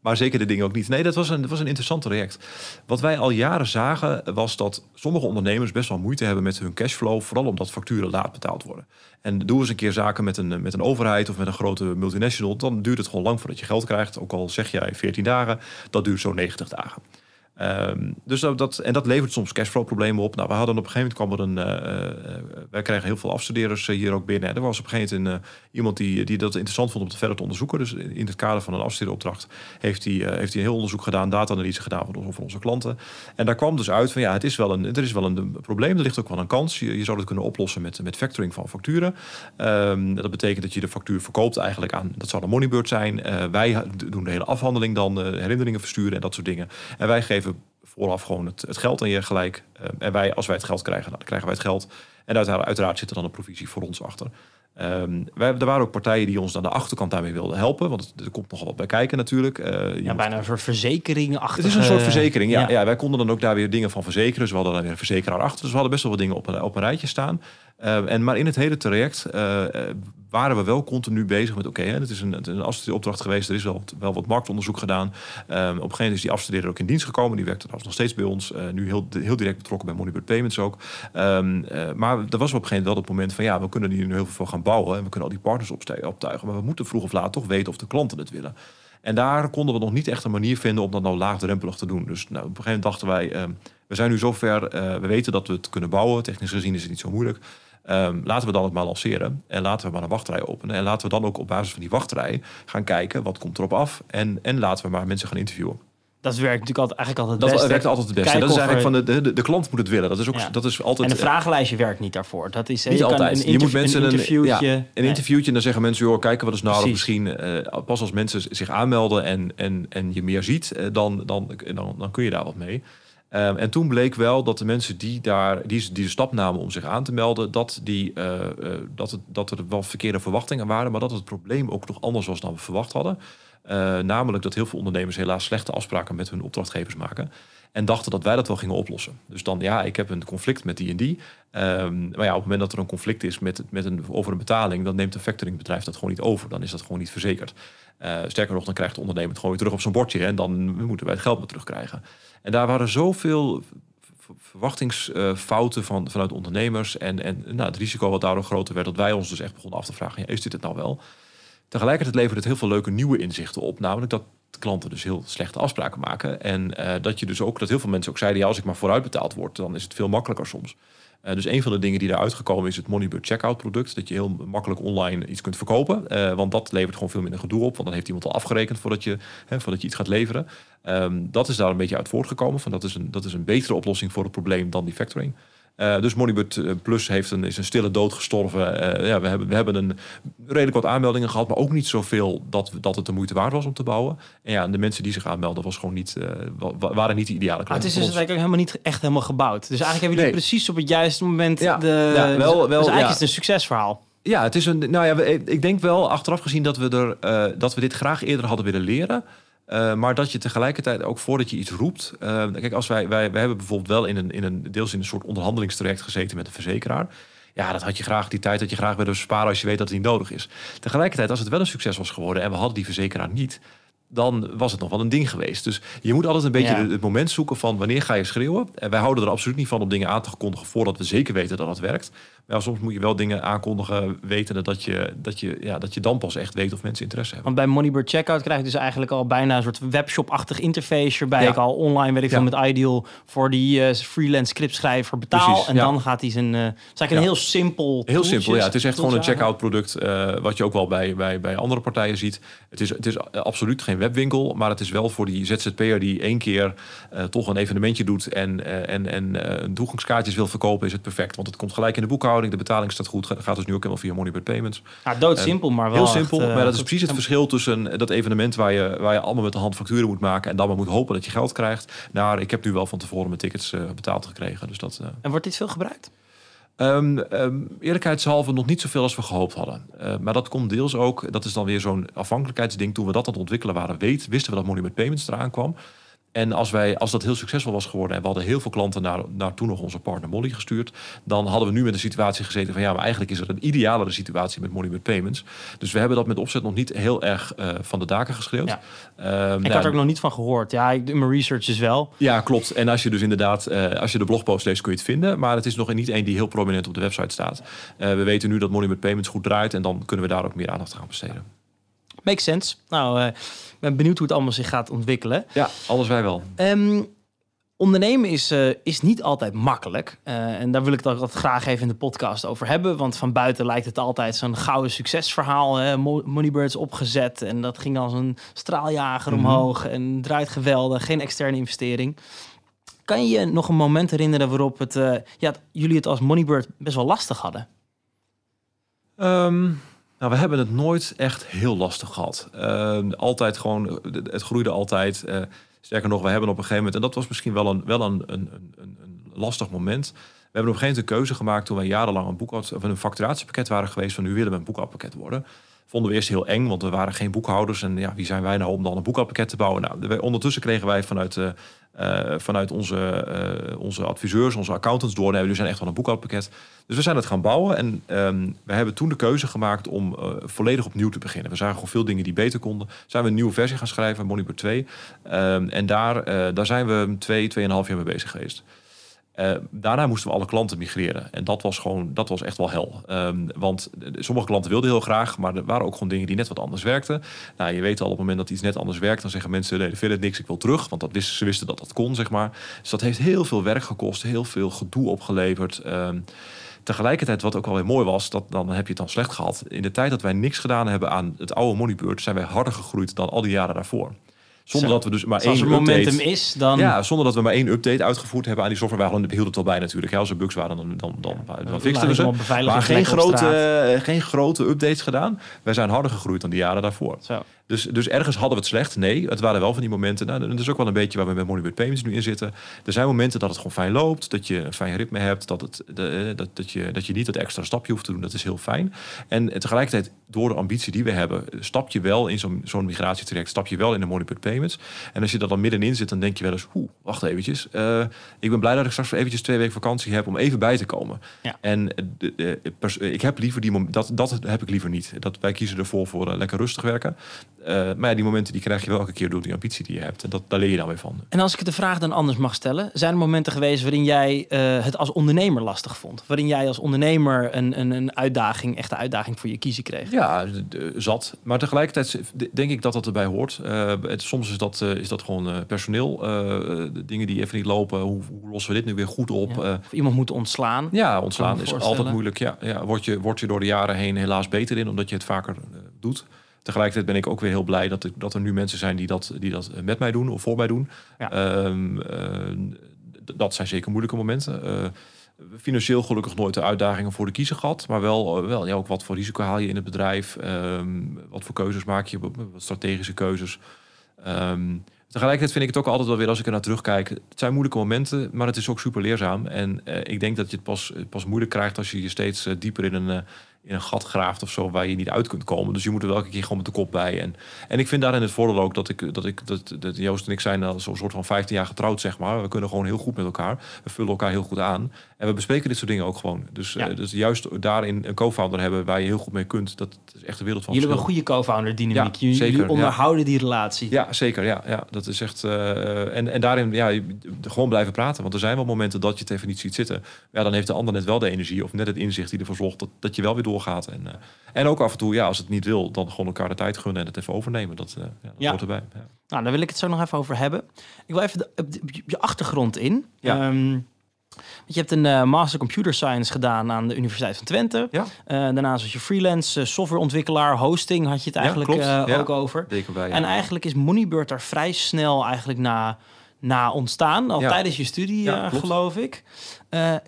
Speaker 2: Maar zeker de dingen ook niet. Nee, dat was, een, dat was een interessant traject. Wat wij al jaren zagen, was dat sommige ondernemers best wel moeite hebben met hun cashflow. Vooral omdat facturen laat betaald worden. En doe eens een keer zaken met een, met een overheid of met een grote multinational. Dan duurt het gewoon lang voordat je geld krijgt. Ook al zeg jij 14 dagen, dat duurt zo'n 90 dagen. Ehm, dus dat, en dat levert soms cashflow-problemen op. Nou, we hadden op een gegeven moment kwam er een. eh, eh, wij krijgen heel veel afstudeerders eh, hier ook binnen. En er was op een gegeven moment een, eh, iemand die, die dat interessant vond om het verder te onderzoeken. Dus in het kader van een afstudeeropdracht heeft hij, eh, heeft hij een heel onderzoek gedaan, data-analyse gedaan voor, onze- voor onze klanten. En daar kwam dus uit van ja, het is wel een, er is wel een probleem, er ligt ook wel een kans. Je, zou dat kunnen oplossen met, met factoring van facturen. Ehm, dat betekent dat je de factuur verkoopt eigenlijk aan, dat zou de Moneybird zijn. Eh, wij doen de hele afhandeling dan, eh, herinneringen versturen en dat soort dingen. En wij geven vooraf gewoon het, het geld aan je gelijk. Eh, en wij, als wij het geld krijgen, dan krijgen wij het geld. En uiteraard, uiteraard zit er dan een provisie voor ons achter. Ehm, wij, er waren ook partijen die ons aan de achterkant daarmee wilden helpen. Want het- er komt nogal wat bij kijken natuurlijk. Eh,
Speaker 1: Ja,
Speaker 2: moet-
Speaker 1: bijna een soort verzekering achter.
Speaker 2: het is een soort verzekering, ja, ja. Wij konden dan ook daar weer dingen van verzekeren. Dus we hadden daar weer een verzekeraar achter. Dus we hadden best wel wat dingen op een, op een rijtje staan. Eh, en, maar in het hele traject eh, eh, waren we wel continu bezig met... oké, hè, het is een, een afstudeeropdracht geweest. Er is wel, wel wat marktonderzoek gedaan. Op een gegeven moment is die afstudeerder ook in dienst gekomen. Die werkt trouwens nog steeds bij ons. Nu heel, heel direct betrokken bij Moneybird Payments ook. Ehm, eh, maar er was op een gegeven moment wel het moment van... ja, we kunnen hier nu heel veel voor gaan bouwen. En we kunnen al die partners optuigen. Maar we moeten vroeg of laat toch weten of de klanten het willen. En daar konden we nog niet echt een manier vinden om dat nou laagdrempelig te doen. Dus nou, op een gegeven moment dachten wij, ehm, we zijn nu zover, we weten dat we het kunnen bouwen. Technisch gezien is het niet zo moeilijk. Ehm, laten we dan het maar lanceren en laten we maar een wachtrij openen. En laten we dan ook op basis van die wachtrij gaan kijken wat komt erop af. En, en laten we maar mensen gaan interviewen.
Speaker 1: Dat werkt natuurlijk altijd, eigenlijk altijd
Speaker 2: Dat
Speaker 1: het beste.
Speaker 2: werkt altijd het beste. Dat is eigenlijk
Speaker 1: er-
Speaker 2: van de, de, de klant moet het willen. Dat is ook
Speaker 1: Ja.
Speaker 2: dat is altijd.
Speaker 1: En een vragenlijstje werkt niet daarvoor. Dat is,
Speaker 2: Niet
Speaker 1: je kan
Speaker 2: altijd.
Speaker 1: Een
Speaker 2: je moet mensen
Speaker 1: een
Speaker 2: een,
Speaker 1: interviewtje.
Speaker 2: ja, een
Speaker 1: Nee.
Speaker 2: interviewtje en dan zeggen mensen, joh, kijken wat is nou. Misschien eh, pas als mensen zich aanmelden en, en, en je meer ziet, eh, dan, dan, dan, dan kun je daar wat mee. Ehm, en toen bleek wel dat de mensen die, daar, die, die de stap namen om zich aan te melden, dat, die, uh, dat, het, dat er wel verkeerde verwachtingen waren, maar dat het probleem ook nog anders was dan we verwacht hadden. Uh, namelijk dat heel veel ondernemers helaas slechte afspraken met hun opdrachtgevers maken. En dachten dat wij dat wel gingen oplossen. Dus dan, ja, ik heb een conflict met die en die. Um, maar ja, op het moment dat er een conflict is met, met een, over een betaling, dan neemt een factoringbedrijf dat gewoon niet over. Dan is dat gewoon niet verzekerd. Uh, sterker nog, dan krijgt de ondernemer het gewoon weer terug op zijn bordje. En dan moeten wij het geld maar terugkrijgen. En daar waren zoveel verwachtingsfouten van, vanuit ondernemers. En, en nou, het risico wat daardoor groter werd, dat wij ons dus echt begonnen af te vragen: ja, is dit het nou wel? Tegelijkertijd levert het heel veel leuke nieuwe inzichten op. Namelijk dat klanten dus heel slechte afspraken maken. En uh, dat je dus ook, dat heel veel mensen ook zeiden: ja, als ik maar vooruit betaald word, dan is het veel makkelijker soms. Uh, dus een van de dingen die daaruit gekomen is het Moneybird checkout product. Dat je heel makkelijk online iets kunt verkopen. Uh, want dat levert gewoon veel minder gedoe op. Want dan heeft iemand al afgerekend voordat je, hè, voordat je iets gaat leveren. Um, dat is daar een beetje uit voortgekomen. Van dat, is een, dat is een betere oplossing voor het probleem dan die factoring. Uh, dus Moneybird Plus heeft een, is een stille dood gestorven. Uh, ja, we, hebben, we hebben een redelijk wat aanmeldingen gehad, maar ook niet zoveel dat, dat het de moeite waard was om te bouwen. En ja, de mensen die zich aanmelden was gewoon niet, uh, waren niet de ideale
Speaker 1: klanten. Ah, het is dus eigenlijk helemaal niet echt helemaal gebouwd. Dus eigenlijk hebben jullie nee. precies op het juiste moment ja, de.
Speaker 2: Ja, wel, wel,
Speaker 1: dus eigenlijk
Speaker 2: ja.
Speaker 1: is het een succesverhaal.
Speaker 2: Ja, het is een. Nou ja, ik denk wel achteraf gezien dat we er dat we dit graag eerder hadden willen leren. Uh, maar dat je tegelijkertijd ook voordat je iets roept. Uh, kijk, als wij, wij, wij hebben bijvoorbeeld wel in een, in een deels in een soort onderhandelingstraject gezeten met een verzekeraar. Ja, dat had je graag, die tijd dat je graag willen sparen als je weet dat het niet nodig is. Tegelijkertijd, als het wel een succes was geworden en we hadden die verzekeraar niet, dan was het nog wel een ding geweest. Dus je moet altijd een beetje ja. het moment zoeken van wanneer ga je schreeuwen. En wij houden er absoluut niet van om dingen aan te kondigen voordat we zeker weten dat het werkt. Maar soms moet je wel dingen aankondigen, weten dat je, dat je, ja, dat je dan pas echt weet of mensen interesse hebben.
Speaker 1: Want bij Moneybird Checkout krijg je dus eigenlijk al bijna een soort webshop-achtig interface. Waarbij ja. ik al online, weet ik veel, met Ideal voor die uh, freelance scriptschrijver betaal. Precies, en dan gaat hij zijn... Uh, het is eigenlijk een heel simpel
Speaker 2: Heel simpel, ja. Het is echt gewoon een checkout product. Uh, wat je ook wel bij, bij, bij andere partijen ziet. Het is, het is absoluut geen webwinkel, maar het is wel voor die ZZP'er die één keer uh, toch een evenementje doet en, uh, en, en uh, toegangskaartjes wil verkopen, is het perfect. Want het komt gelijk in de boekhouding, de betaling staat goed, gaat dus nu ook helemaal via Moneybird Payments.
Speaker 1: Ja, doodsimpel, maar wel
Speaker 2: Heel simpel,
Speaker 1: echt,
Speaker 2: maar dat is precies het verschil tussen dat evenement waar je, waar je allemaal met de hand facturen moet maken en dan maar moet hopen dat je geld krijgt. Nou, ik heb nu wel van tevoren mijn tickets betaald gekregen. Dus dat,
Speaker 1: en wordt dit veel gebruikt?
Speaker 2: Um, eerlijkheidshalve nog niet zoveel als we gehoopt hadden. Uh, maar dat komt deels ook, dat is dan weer zo'n afhankelijkheidsding. Toen we dat aan het ontwikkelen waren, weet, wisten we dat Monument Payments eraan kwam. En als, wij, als dat heel succesvol was geworden en we hadden heel veel klanten naar, naar toen nog onze partner Molly gestuurd, dan hadden we nu met een situatie gezeten van ja, maar eigenlijk is er een idealere situatie met Molly met Payments. Dus we hebben dat met opzet nog niet heel erg uh, van de daken geschreeuwd.
Speaker 1: Ja. Um, ik nou, had er ook nog niet van gehoord. Ja, ik, mijn research is wel.
Speaker 2: Ja, klopt. En als je dus inderdaad, uh, als je de blogpost leest, kun je het vinden. Maar het is nog niet één die heel prominent op de website staat. Uh, we weten nu dat Molly met Payments goed draait en dan kunnen we daar ook meer aandacht aan besteden.
Speaker 1: Makes sense. Nou, ik ben benieuwd hoe het allemaal zich gaat ontwikkelen.
Speaker 2: Ja, alles wij wel.
Speaker 1: Um, ondernemen is, uh, is niet altijd makkelijk. Uh, en daar wil ik het graag even in de podcast over hebben. Want van buiten lijkt het altijd zo'n gouden succesverhaal. Hè? Moneybirds opgezet en dat ging als een straaljager mm-hmm. omhoog. En draait geweldig, geen externe investering. Kan je je nog een moment herinneren waarop het, uh, ja, jullie het als Moneybird best wel lastig hadden?
Speaker 2: Um, nou, we hebben het nooit echt heel lastig gehad. Uh, altijd gewoon, het groeide altijd. Uh, sterker nog, we hebben op een gegeven moment, en dat was misschien wel een, wel een, een, een, een lastig moment. We hebben op een gegeven moment een keuze gemaakt toen wij jarenlang een boekhoud, of een facturatiepakket waren geweest van nu willen we een boekhoudpakket worden. Vonden we eerst heel eng, want we waren geen boekhouders. En ja, wie zijn wij nou om dan een boekhoudpakket te bouwen? Nou, ondertussen kregen wij vanuit, uh, uh, vanuit onze, uh, onze adviseurs, onze accountants door. Nee, we zijn echt wel een boekhoudpakket. Dus we zijn het gaan bouwen. En um, we hebben toen de keuze gemaakt om volledig opnieuw te beginnen. We zagen gewoon veel dingen die beter konden. Zijn we een nieuwe versie gaan schrijven, Monitor 2. Um, en daar, daar zijn we twee, tweeënhalf jaar mee bezig geweest. Uh, daarna moesten we alle klanten migreren. En dat was gewoon, dat was echt wel hel. Um, want sommige klanten wilden heel graag, maar er waren ook gewoon dingen die net wat anders werkten. Nou, je weet al op het moment dat iets net anders werkt, dan zeggen mensen: nee, niks, ik wil terug. Want dat wisten, ze wisten dat dat kon, zeg maar. Dus dat heeft heel veel werk gekost, heel veel gedoe opgeleverd. Um, tegelijkertijd, wat ook wel weer mooi was, dat dan heb je het dan slecht gehad. In de tijd dat wij niks gedaan hebben aan het oude Moneybird, zijn wij harder gegroeid dan al die jaren daarvoor. Zonder
Speaker 1: Zo.
Speaker 2: dat we dus maar
Speaker 1: Dus als
Speaker 2: één
Speaker 1: er momentum
Speaker 2: update...
Speaker 1: is, dan...
Speaker 2: Ja, zonder dat we maar één update uitgevoerd hebben aan die software. We hielden het al bij natuurlijk. Ja, als er bugs waren, dan, dan, dan, dan,
Speaker 1: dan
Speaker 2: fixten we ze. Maar geen grote, eh, geen grote updates gedaan. Wij zijn harder gegroeid dan die jaren daarvoor.
Speaker 1: Zo.
Speaker 2: Dus, dus ergens hadden we het slecht. Nee, het waren wel van die momenten. Nou, dat is ook wel een beetje waar we met Moneybird Payments nu in zitten. Er zijn momenten dat het gewoon fijn loopt. Dat je een fijn ritme hebt. Dat, het, de, eh, dat, dat, je, dat je niet dat extra stapje hoeft te doen. Dat is heel fijn. En tegelijkertijd, door de ambitie die we hebben... stap je wel in zo'n zo'n migratietraject. Stap je wel in de Moneybird Payments. En als je daar dan middenin zit, dan denk je wel eens... Oeh, wacht eventjes. Eh, ik ben blij dat ik straks eventjes twee weken vakantie heb... om even bij te komen.
Speaker 1: Ja.
Speaker 2: En eh, de, de, pers- ik heb liever die dat, dat heb ik liever niet. Dat, wij kiezen ervoor voor lekker rustig werken. Eh, maar ja, die momenten die krijg je wel elke keer door die ambitie die je hebt. En dat, daar leer je dan weer van.
Speaker 1: En als ik de vraag dan anders mag stellen, zijn er momenten geweest waarin jij eh, het als ondernemer lastig vond? Waarin jij als ondernemer een, een, een uitdaging, echte uitdaging voor je kiezen kreeg?
Speaker 2: Ja, zat. Maar tegelijkertijd denk ik dat dat erbij hoort. Eh, het, soms is dat, is dat gewoon personeel. de dingen die even niet lopen. Hoe, hoe lossen we dit nu weer goed op?
Speaker 1: Ja.
Speaker 2: Ja,
Speaker 1: Of iemand moet ontslaan?
Speaker 2: ja ontslaan is altijd moeilijk. Ja, ja, word, je, word je door de jaren heen helaas beter in, omdat je het vaker doet. Tegelijkertijd ben ik ook weer heel blij dat, ik, dat er nu mensen zijn die dat, die dat met mij doen of voor mij doen.
Speaker 1: Ja.
Speaker 2: Ehm, eh, dat zijn zeker moeilijke momenten. Eh, financieel gelukkig nooit de uitdagingen voor de kiezer gehad. Maar wel, eh, wel ja, ook wat voor risico haal je in het bedrijf. Ehm, wat voor keuzes maak je, wat strategische keuzes. Ehm, tegelijkertijd vind ik het ook altijd wel weer als ik er naar terugkijk. Het zijn moeilijke momenten, maar het is ook super leerzaam. En eh, ik denk dat je het pas, pas moeilijk krijgt als je je steeds eh, dieper in een, eh, in een gat graaft of zo waar je niet uit kunt komen. Dus je moet er elke keer gewoon met de kop bij. En, en ik vind daarin het voordeel ook dat ik dat ik dat, dat Joost en ik zijn al zo'n soort van 15 jaar getrouwd, zeg maar. We kunnen gewoon heel goed met elkaar. We vullen elkaar heel goed aan. En we bespreken dit soort dingen ook gewoon. Dus,
Speaker 1: Ja.
Speaker 2: eh, dus juist daarin een co-founder hebben waar je heel goed mee kunt. Dat is echt een wereld van
Speaker 1: Jullie hebben een goede co-founder dynamiek.
Speaker 2: Ja,
Speaker 1: jullie,
Speaker 2: zeker,
Speaker 1: jullie
Speaker 2: ja.
Speaker 1: onderhouden die relatie.
Speaker 2: Ja, zeker. Ja, ja, dat is echt. eh, en, en daarin ja, gewoon blijven praten. Want er zijn wel momenten dat je het even niet ziet zitten. Ja, dan heeft de ander net wel de energie of net het inzicht die ervoor zorgt dat, dat je wel weer doorgaat. En, eh, en ook af en toe, ja, als het niet wil, dan gewoon elkaar de tijd gunnen en het even overnemen. Dat, ja, dat
Speaker 1: Ja.
Speaker 2: hoort erbij. Ja.
Speaker 1: Nou, daar wil ik het zo nog even over hebben. Ik wil even de, op de- op je achtergrond in.
Speaker 2: Ja.
Speaker 1: Ehm, je hebt een eh, Master Computer Science gedaan aan de Universiteit van Twente.
Speaker 2: Ja.
Speaker 1: Eh, daarnaast was je freelance eh, softwareontwikkelaar, hosting had je het eigenlijk
Speaker 2: Ja.
Speaker 1: ook over.
Speaker 2: Bij.
Speaker 1: En eigenlijk is Moneybird daar vrij snel eigenlijk na, na ontstaan. Al tijdens je studie, geloof ik.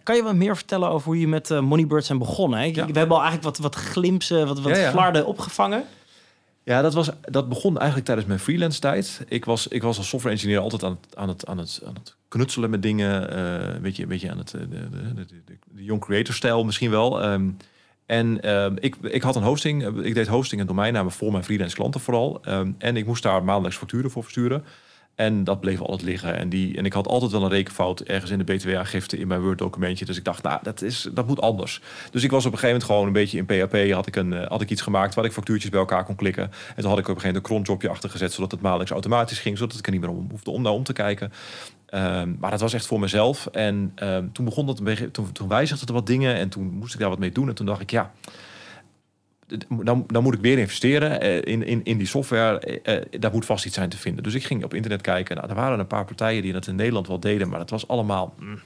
Speaker 1: Kan je wat meer vertellen over hoe je met Moneybird zijn begonnen? Hè?
Speaker 2: Ja.
Speaker 1: We hebben al eigenlijk wat, wat glimpsen, wat, wat
Speaker 2: Ja, ja.
Speaker 1: flarden opgevangen.
Speaker 2: Ja, dat, was, dat begon eigenlijk tijdens mijn freelance tijd. Ik was, ik was als software engineer altijd aan het, aan het, aan het, aan het knutselen met dingen. eh, een, beetje, een aan het, eh, de, de, de, de, de young creator stijl misschien wel. Ehm, en ehm, ik, ik had een hosting. eh, Ik deed hosting en domeinnamen voor mijn freelance klanten vooral. Ehm, en ik moest daar maandelijks facturen voor versturen. En dat bleef altijd liggen. En, die, en ik had altijd wel een rekenfout ergens in de BTW-aangifte in mijn Word-documentje. Dus ik dacht, nou, dat, is, dat moet anders. Dus ik was op een gegeven moment gewoon een beetje in PHP. Had ik, een, eh, had ik iets gemaakt waar ik factuurtjes bij elkaar kon klikken. En toen had ik op een gegeven moment een cronjobje achter gezet... zodat het maandelijks automatisch ging. Zodat ik er niet meer om hoefde om naar om te kijken. Ehm, maar dat was echt voor mezelf. En ehm, toen begon dat. Toen, toen wijzigden er wat dingen. En toen moest ik daar wat mee doen. En toen dacht ik, ja... Dan, dan moet ik weer investeren eh, in, in, in die software. Eh, eh, daar moet vast iets zijn te vinden. Dus ik ging op internet kijken. Nou, er waren een paar partijen die dat in Nederland wel deden. Maar het was allemaal... mm,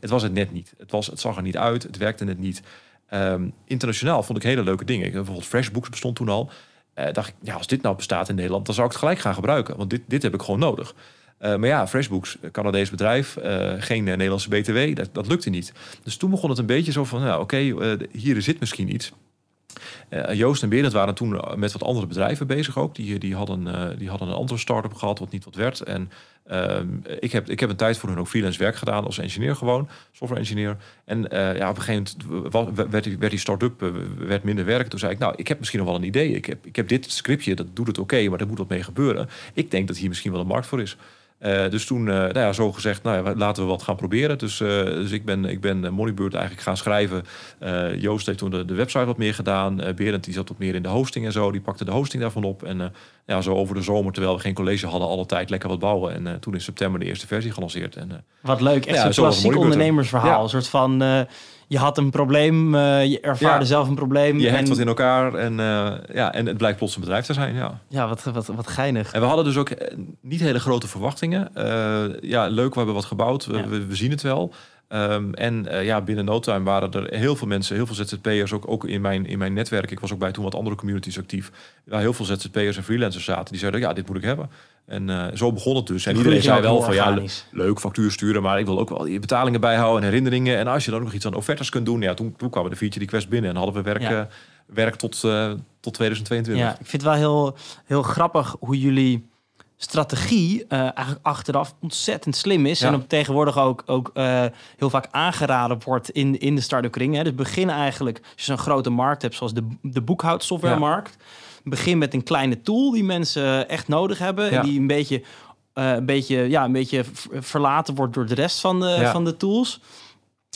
Speaker 2: het was het net niet. Het, was, het zag er niet uit. Het werkte net niet. Ehm, internationaal vond ik hele leuke dingen. Ik, bijvoorbeeld Freshbooks bestond toen al. Eh, dacht ik, ja, als dit nou bestaat in Nederland... dan zou ik het gelijk gaan gebruiken. Want dit, dit heb ik gewoon nodig. Maar ja, Freshbooks, Canadees bedrijf, geen Nederlandse BTW, dat, dat lukte niet. Dus toen begon het een beetje zo van, nou oké, hier zit misschien iets. Eh, Joost en Berend waren toen eh, met wat andere bedrijven bezig ook. Die, die, hadden, eh, die hadden een andere start-up gehad, wat niet wat werd. En ehm, ik, heb, ik heb een tijd voor hun ook freelance werk gedaan als engineer gewoon, software engineer. En ja, op een gegeven moment werd die, werd start-up werd minder werk. Toen zei ik, nou, ik heb misschien nog wel een idee. Ik heb, ik heb dit scriptje, dat doet het oké, maar er moet wat mee gebeuren. Ik denk dat hier misschien wel een markt voor is. Eh, dus toen, eh, nou ja, zo gezegd, nou ja, laten we wat gaan proberen. Dus, eh, dus ik ben, ik ben Moneybird eigenlijk gaan schrijven. Joost heeft toen de, de website wat meer gedaan. Berend die zat wat meer in de hosting en zo. Die pakte de hosting daarvan op. En ja, zo over de zomer, terwijl we geen college hadden, alle tijd lekker wat bouwen. En toen in september de eerste versie gelanceerd. En,
Speaker 1: Wat leuk, echt
Speaker 2: Ja,
Speaker 1: zo'n klassiek ondernemersverhaal. Een soort van, je had een probleem, eh, je ervaarde
Speaker 2: Ja.
Speaker 1: zelf een probleem.
Speaker 2: je
Speaker 1: en,
Speaker 2: hekt wat in elkaar en, eh, ja, en het blijkt plots een bedrijf te zijn. Ja.
Speaker 1: Ja, wat, wat, wat geinig.
Speaker 2: En we hadden dus ook eh, niet hele grote verwachtingen. Ja, leuk, we hebben wat gebouwd. We,
Speaker 1: Ja.
Speaker 2: we, we zien het wel. Ehm, en ja, binnen no time waren er heel veel mensen, heel veel ZZP'ers, ook, ook in, mijn, in mijn netwerk. Ik was ook bij toen wat andere communities actief. Waar heel veel ZZP'ers en freelancers zaten. Die zeiden, ja, dit moet ik hebben. En eh, zo begon het dus. En iedereen zei wel van, ja, leuk factuur sturen, maar ik wil ook wel die betalingen bijhouden en herinneringen. En als je dan nog iets aan offertes kunt doen, ja, toen, toen kwamen de feature request binnen en hadden we werk, ja. werk tot, tot 2022. Ja,
Speaker 1: ik vind het wel heel, heel grappig hoe jullie strategie eigenlijk achteraf ontzettend slim is. En op tegenwoordig ook, ook heel vaak aangeraden wordt in, in de start-up kring. Hè. Dus begin eigenlijk, als je een grote markt hebt, zoals de, de boekhoudsoftwaremarkt. Ja. Begin met een kleine tool die mensen echt nodig hebben. En die een beetje, uh, een, beetje, ja, een beetje verlaten wordt door de rest van de, van de tools.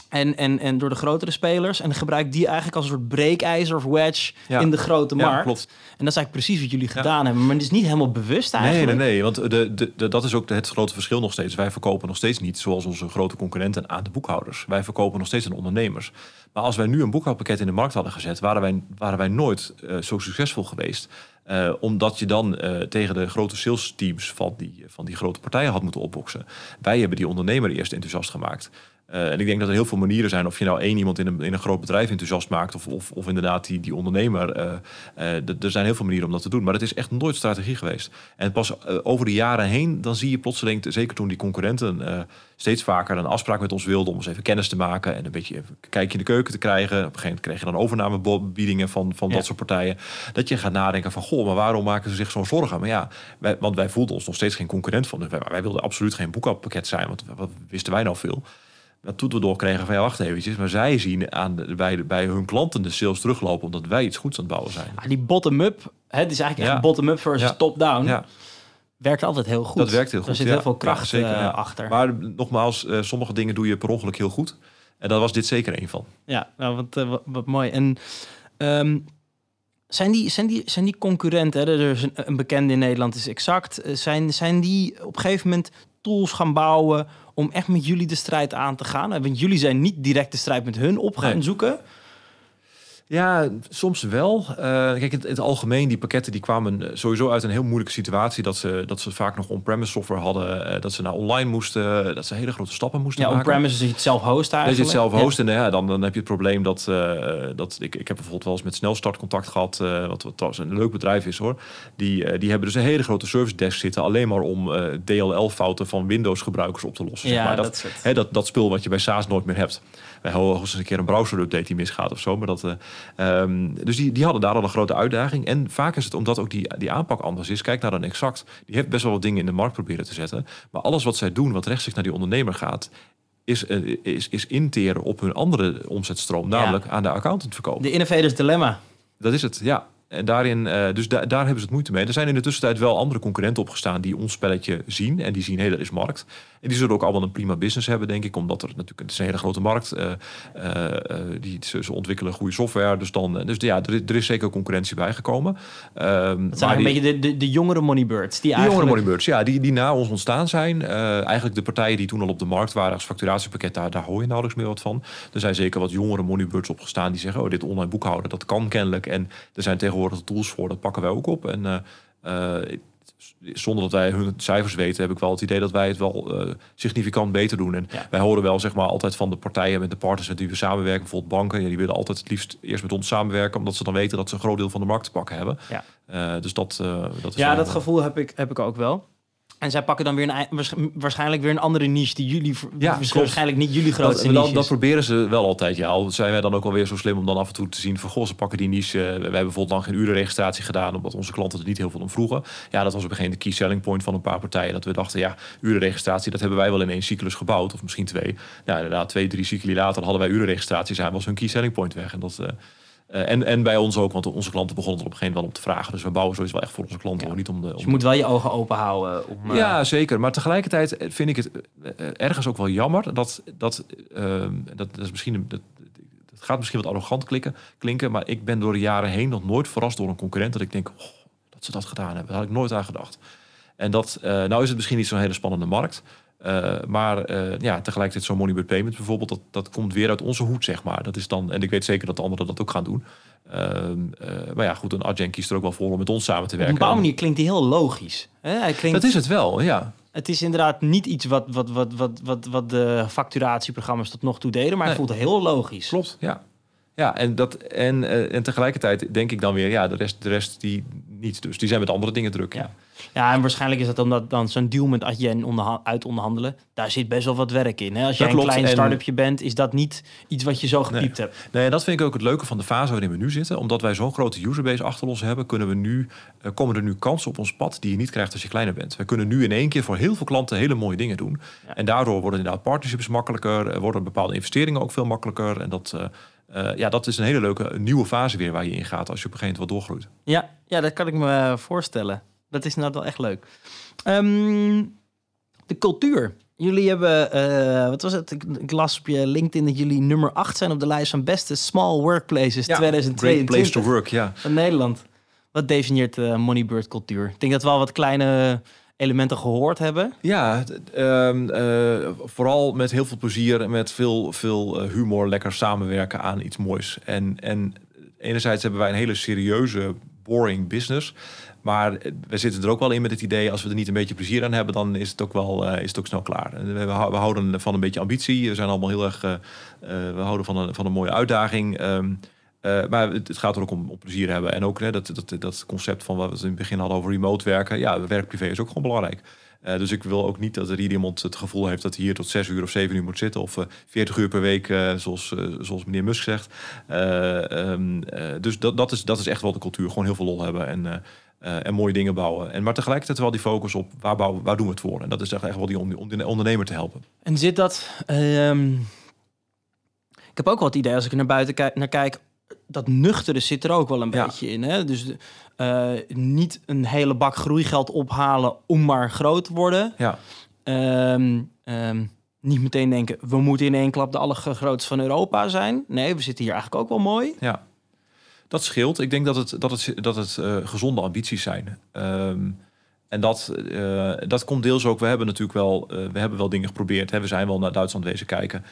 Speaker 1: En, en, en door de grotere spelers. En gebruik die eigenlijk als een soort breekijzer of wedge in de grote markt. klopt. En dat is eigenlijk precies wat jullie gedaan hebben. Maar het is niet helemaal bewust eigenlijk.
Speaker 2: Nee, nee, nee. Want de, de, de, dat is ook het grote verschil nog steeds. Wij verkopen nog steeds niet zoals onze grote concurrenten aan de boekhouders. Wij verkopen nog steeds aan ondernemers. Maar als wij nu een boekhoudpakket in de markt hadden gezet, waren wij, waren wij nooit uh, zo succesvol geweest. Uh, omdat je dan uh, tegen de grote sales teams van die, van die grote partijen had moeten opboksen. Wij hebben die ondernemer eerst enthousiast gemaakt. Uh, en ik denk dat er heel veel manieren zijn. Of je nou één iemand in een, in een groot bedrijf enthousiast maakt. Of, of, of inderdaad die, die ondernemer. Uh, uh, er zijn heel veel manieren om dat te doen. Maar het is echt nooit strategie geweest. En pas over de jaren heen. Dan zie je plotseling. Zeker toen die concurrenten steeds vaker een afspraak met ons wilden. Om eens even kennis te maken. En een beetje een kijkje in de keuken te krijgen. Op een gegeven moment kreeg je dan overnamebiedingen van, van dat soort partijen. Dat je gaat nadenken van. Goh, maar waarom maken ze zich zo'n zorgen? Maar ja, wij, want wij voelden ons nog steeds geen concurrent van. Wij, wij wilden absoluut geen boekhoudpakket zijn. Want wat wisten wij nou veel? Dat toen we doorkregen van ja, wacht eventjes. Maar zij zien aan de, bij, bij hun klanten de sales teruglopen omdat wij iets goeds aan het bouwen zijn.
Speaker 1: Ja, die bottom-up, het is eigenlijk echt bottom-up versus top-down. Ja. Werkt altijd heel goed.
Speaker 2: Dat werkt heel goed.
Speaker 1: Er zit heel veel kracht zeker, uh, achter.
Speaker 2: Maar nogmaals, uh, sommige dingen doe je per ongeluk heel goed. En daar was dit zeker een van.
Speaker 1: Ja, nou, wat, uh, wat, wat, mooi. En um, zijn die, zijn, die, zijn die concurrenten, hè? er is een, een bekende in Nederland is exact, zijn, zijn die op een gegeven moment tools gaan bouwen om echt met jullie de strijd aan te gaan? Want jullie zijn niet direct de strijd met hun op gaan zoeken.
Speaker 2: Ja, soms wel. Uh, kijk, in het, algemeen, die pakketten die kwamen eh, sowieso uit een heel moeilijke situatie. Dat ze, dat ze vaak nog on-premise software hadden. Uh, dat ze naar online moesten. Dat ze hele grote stappen moesten
Speaker 1: ja,
Speaker 2: maken.
Speaker 1: on-premise is je het zelf hosten eigenlijk.
Speaker 2: Dat je het zelf hosten. En ja, dan, dan heb je het probleem dat... Uh, dat ik, ik heb bijvoorbeeld wel eens met Snelstart contact gehad. wat, wat een leuk bedrijf is hoor. Die, die hebben dus een hele grote service desk zitten. Alleen maar om DLL-fouten van Windows-gebruikers op te lossen.
Speaker 1: Ja,
Speaker 2: zeg maar.
Speaker 1: dat, dat,
Speaker 2: hè, dat, dat spul wat je bij SaaS nooit meer hebt. Eens een keer een browser-update die misgaat of zo. Maar dat... Um, dus die, die hadden daar al een grote uitdaging. En vaak is het omdat ook die, die aanpak anders is. Kijk naar een exact. Die heeft best wel wat dingen in de markt proberen te zetten. Maar alles wat zij doen, wat rechtstreeks naar die ondernemer gaat, is, uh, is, is interen op hun andere omzetstroom, namelijk aan de accountant verkopen.
Speaker 1: De innovators dilemma.
Speaker 2: Dat is het, ja. En daarin, uh, dus da daar hebben ze het moeite mee. Er zijn in de tussentijd wel andere concurrenten opgestaan die ons spelletje zien. En die zien, hé, hey, dat is markt. En die zullen ook allemaal een prima business hebben, denk ik. Omdat er natuurlijk, het is een hele grote markt. Uh, uh, die, ze, ze, ontwikkelen goede software. Dus, dan, dus ja, er, er is zeker concurrentie bijgekomen.
Speaker 1: Um, dat zijn een beetje de, de, de, jongere moneybirds. Die
Speaker 2: de
Speaker 1: eigenlijk...
Speaker 2: jongere moneybirds, ja. Die, die na ons ontstaan zijn. eigenlijk de partijen die toen al op de markt waren als facturatiepakket, daar, daar hoor je nauwelijks meer wat van. Er zijn zeker wat jongere moneybirds opgestaan die zeggen, oh, dit online boekhouden, dat kan kennelijk. En er zijn tegenwoordig tools voor, dat pakken wij ook op. En uh, zonder dat wij hun cijfers weten, heb ik wel het idee dat wij het wel uh, significant beter doen. En wij horen wel zeg maar altijd van de partijen met de partners met die we samenwerken, bijvoorbeeld banken, ja, die willen altijd het liefst eerst met ons samenwerken, omdat ze dan weten dat ze een groot deel van de markt te pakken hebben. Ja. Uh, dus dat, uh, dat is
Speaker 1: ja, dat gevoel heb ik, heb ik ook wel. En zij pakken dan weer een, waarschijnlijk weer een andere niche die jullie ja, waarschijnlijk niet jullie grootste
Speaker 2: dat, dat, proberen ze wel altijd. Ja, al zijn wij dan ook alweer zo slim om dan af en toe te zien van goh, ze pakken die niche. wij hebben bijvoorbeeld lang geen urenregistratie gedaan omdat onze klanten er niet heel veel om vroegen. Ja, dat was op een gegeven moment de key selling point van een paar partijen. Dat we dachten, ja, urenregistratie, dat hebben wij wel in één cyclus gebouwd of misschien twee. Ja, inderdaad, twee, drie cycli later hadden wij urenregistratie zijn was hun key selling point weg en dat. Uh, uh, en, en bij ons ook, want onze klanten begonnen er op een gegeven moment wel om te vragen. Dus we bouwen sowieso wel echt voor onze klanten, ja. niet om de... Om
Speaker 1: dus je moet wel je ogen open houden. Om,
Speaker 2: uh... Ja, zeker. Maar tegelijkertijd vind ik het ergens ook wel jammer dat... dat, ehm, dat, dat is misschien... Dat, het gaat misschien wat arrogant klikken, klinken, maar ik ben door de jaren heen nog nooit verrast door een concurrent dat ik denk, oh, dat ze dat gedaan hebben. Daar had ik nooit aan gedacht. En dat, nou is het misschien niet zo'n hele spannende markt, uh, maar uh, ja, tegelijkertijd zo'n Moneybird Payment bijvoorbeeld, dat, dat komt weer uit onze hoed, zeg maar. Dat is dan, en ik weet zeker dat de anderen dat ook gaan doen. Uh, maar ja, goed, een Adjen kiest er ook wel voor om met ons samen te werken.
Speaker 1: Op een bepaalde manier klinkt die heel logisch. Hè? Hij klinkt...
Speaker 2: Dat is het wel, ja.
Speaker 1: Het is inderdaad niet iets wat, wat, wat, wat, wat, wat de facturatieprogramma's tot nog toe deden, maar het voelt heel logisch.
Speaker 2: Klopt, ja. Ja, en, dat, en, eh, en tegelijkertijd denk ik dan weer, ja, de rest, de rest die niet. Dus die zijn met andere dingen druk.
Speaker 1: Ja. Ja, en waarschijnlijk is dat omdat dan zo'n deal met Adyen onderha- uit onderhandelen. Daar zit best wel wat werk in. Hè? Als jij
Speaker 2: Dat
Speaker 1: een
Speaker 2: klopt,
Speaker 1: klein start-upje bent, is dat niet iets wat je zo gepiept hebt.
Speaker 2: Nee, en dat vind ik ook het leuke van de fase waarin we nu zitten. Omdat wij zo'n grote userbase achter ons hebben, kunnen we nu, eh, komen er nu kansen op ons pad die je niet krijgt als je kleiner bent. We kunnen nu in één keer voor heel veel klanten hele mooie dingen doen.
Speaker 1: Ja.
Speaker 2: En daardoor worden inderdaad partnerships makkelijker, eh, worden bepaalde investeringen ook veel makkelijker. En dat, eh, ja, dat is een hele leuke nieuwe fase weer waar je in gaat als je op een gegeven moment wat doorgroeit.
Speaker 1: Ja, ja, dat kan ik me voorstellen. Dat is inderdaad wel echt leuk. Ehm, de cultuur. Jullie hebben, eh, wat was het? Ik, las op je LinkedIn dat jullie nummer 8 zijn op de lijst van beste small workplaces
Speaker 2: Great
Speaker 1: 2022
Speaker 2: place to work, ja.
Speaker 1: van Nederland. Wat definieert de Moneybird cultuur? Ik denk dat we al wat kleine elementen gehoord hebben.
Speaker 2: Ja, ehm, eh, vooral met heel veel plezier en met veel, veel eh, humor lekker samenwerken aan iets moois. En, en enerzijds hebben wij een hele serieuze, boring business. Maar eh, we zitten er ook wel in met het idee, als we er niet een beetje plezier aan hebben, dan is het ook wel eh, is het ook snel klaar. We, we hou- we houden van een beetje ambitie. We zijn allemaal heel erg, eh, we houden van een, van een mooie uitdaging. Ehm, eh, maar het, gaat er ook om, om plezier hebben. En ook hè, dat, dat, dat concept van wat we in het begin hadden over remote werken. Ja, werk-privé is ook gewoon belangrijk. Dus ik wil ook niet dat er iemand het gevoel heeft dat hij hier tot zes uur of zeven uur moet zitten. Of eh 40 uur per week, zoals, zoals meneer Musk zegt. Eh, ehm, eh, dus dat, dat, is, dat is echt wel de cultuur. Gewoon heel veel lol hebben en, en mooie dingen bouwen. En, maar tegelijkertijd wel die focus op waar, bouwen, waar doen we het voor. En dat is echt wel die on- on- ondernemer te helpen.
Speaker 1: En zit dat... ehm, ik heb ook wel het idee, als ik naar buiten kijk, naar kijk dat nuchtere zit er ook wel een
Speaker 2: Ja.
Speaker 1: beetje in. Hè? Dus eh, niet een hele bak groeigeld ophalen om maar groot te worden.
Speaker 2: Ja,
Speaker 1: Ehm, ehm, niet meteen denken, we moeten in één klap de allergrootste van Europa zijn. Nee, we zitten hier eigenlijk ook wel mooi.
Speaker 2: Ja, dat scheelt. Ik denk dat het, dat het, dat het eh, gezonde ambities zijn. Ehm, en dat, eh, dat komt deels ook. We hebben natuurlijk wel, eh, we hebben wel dingen geprobeerd. Hè. We zijn wel naar Duitsland wezen kijken.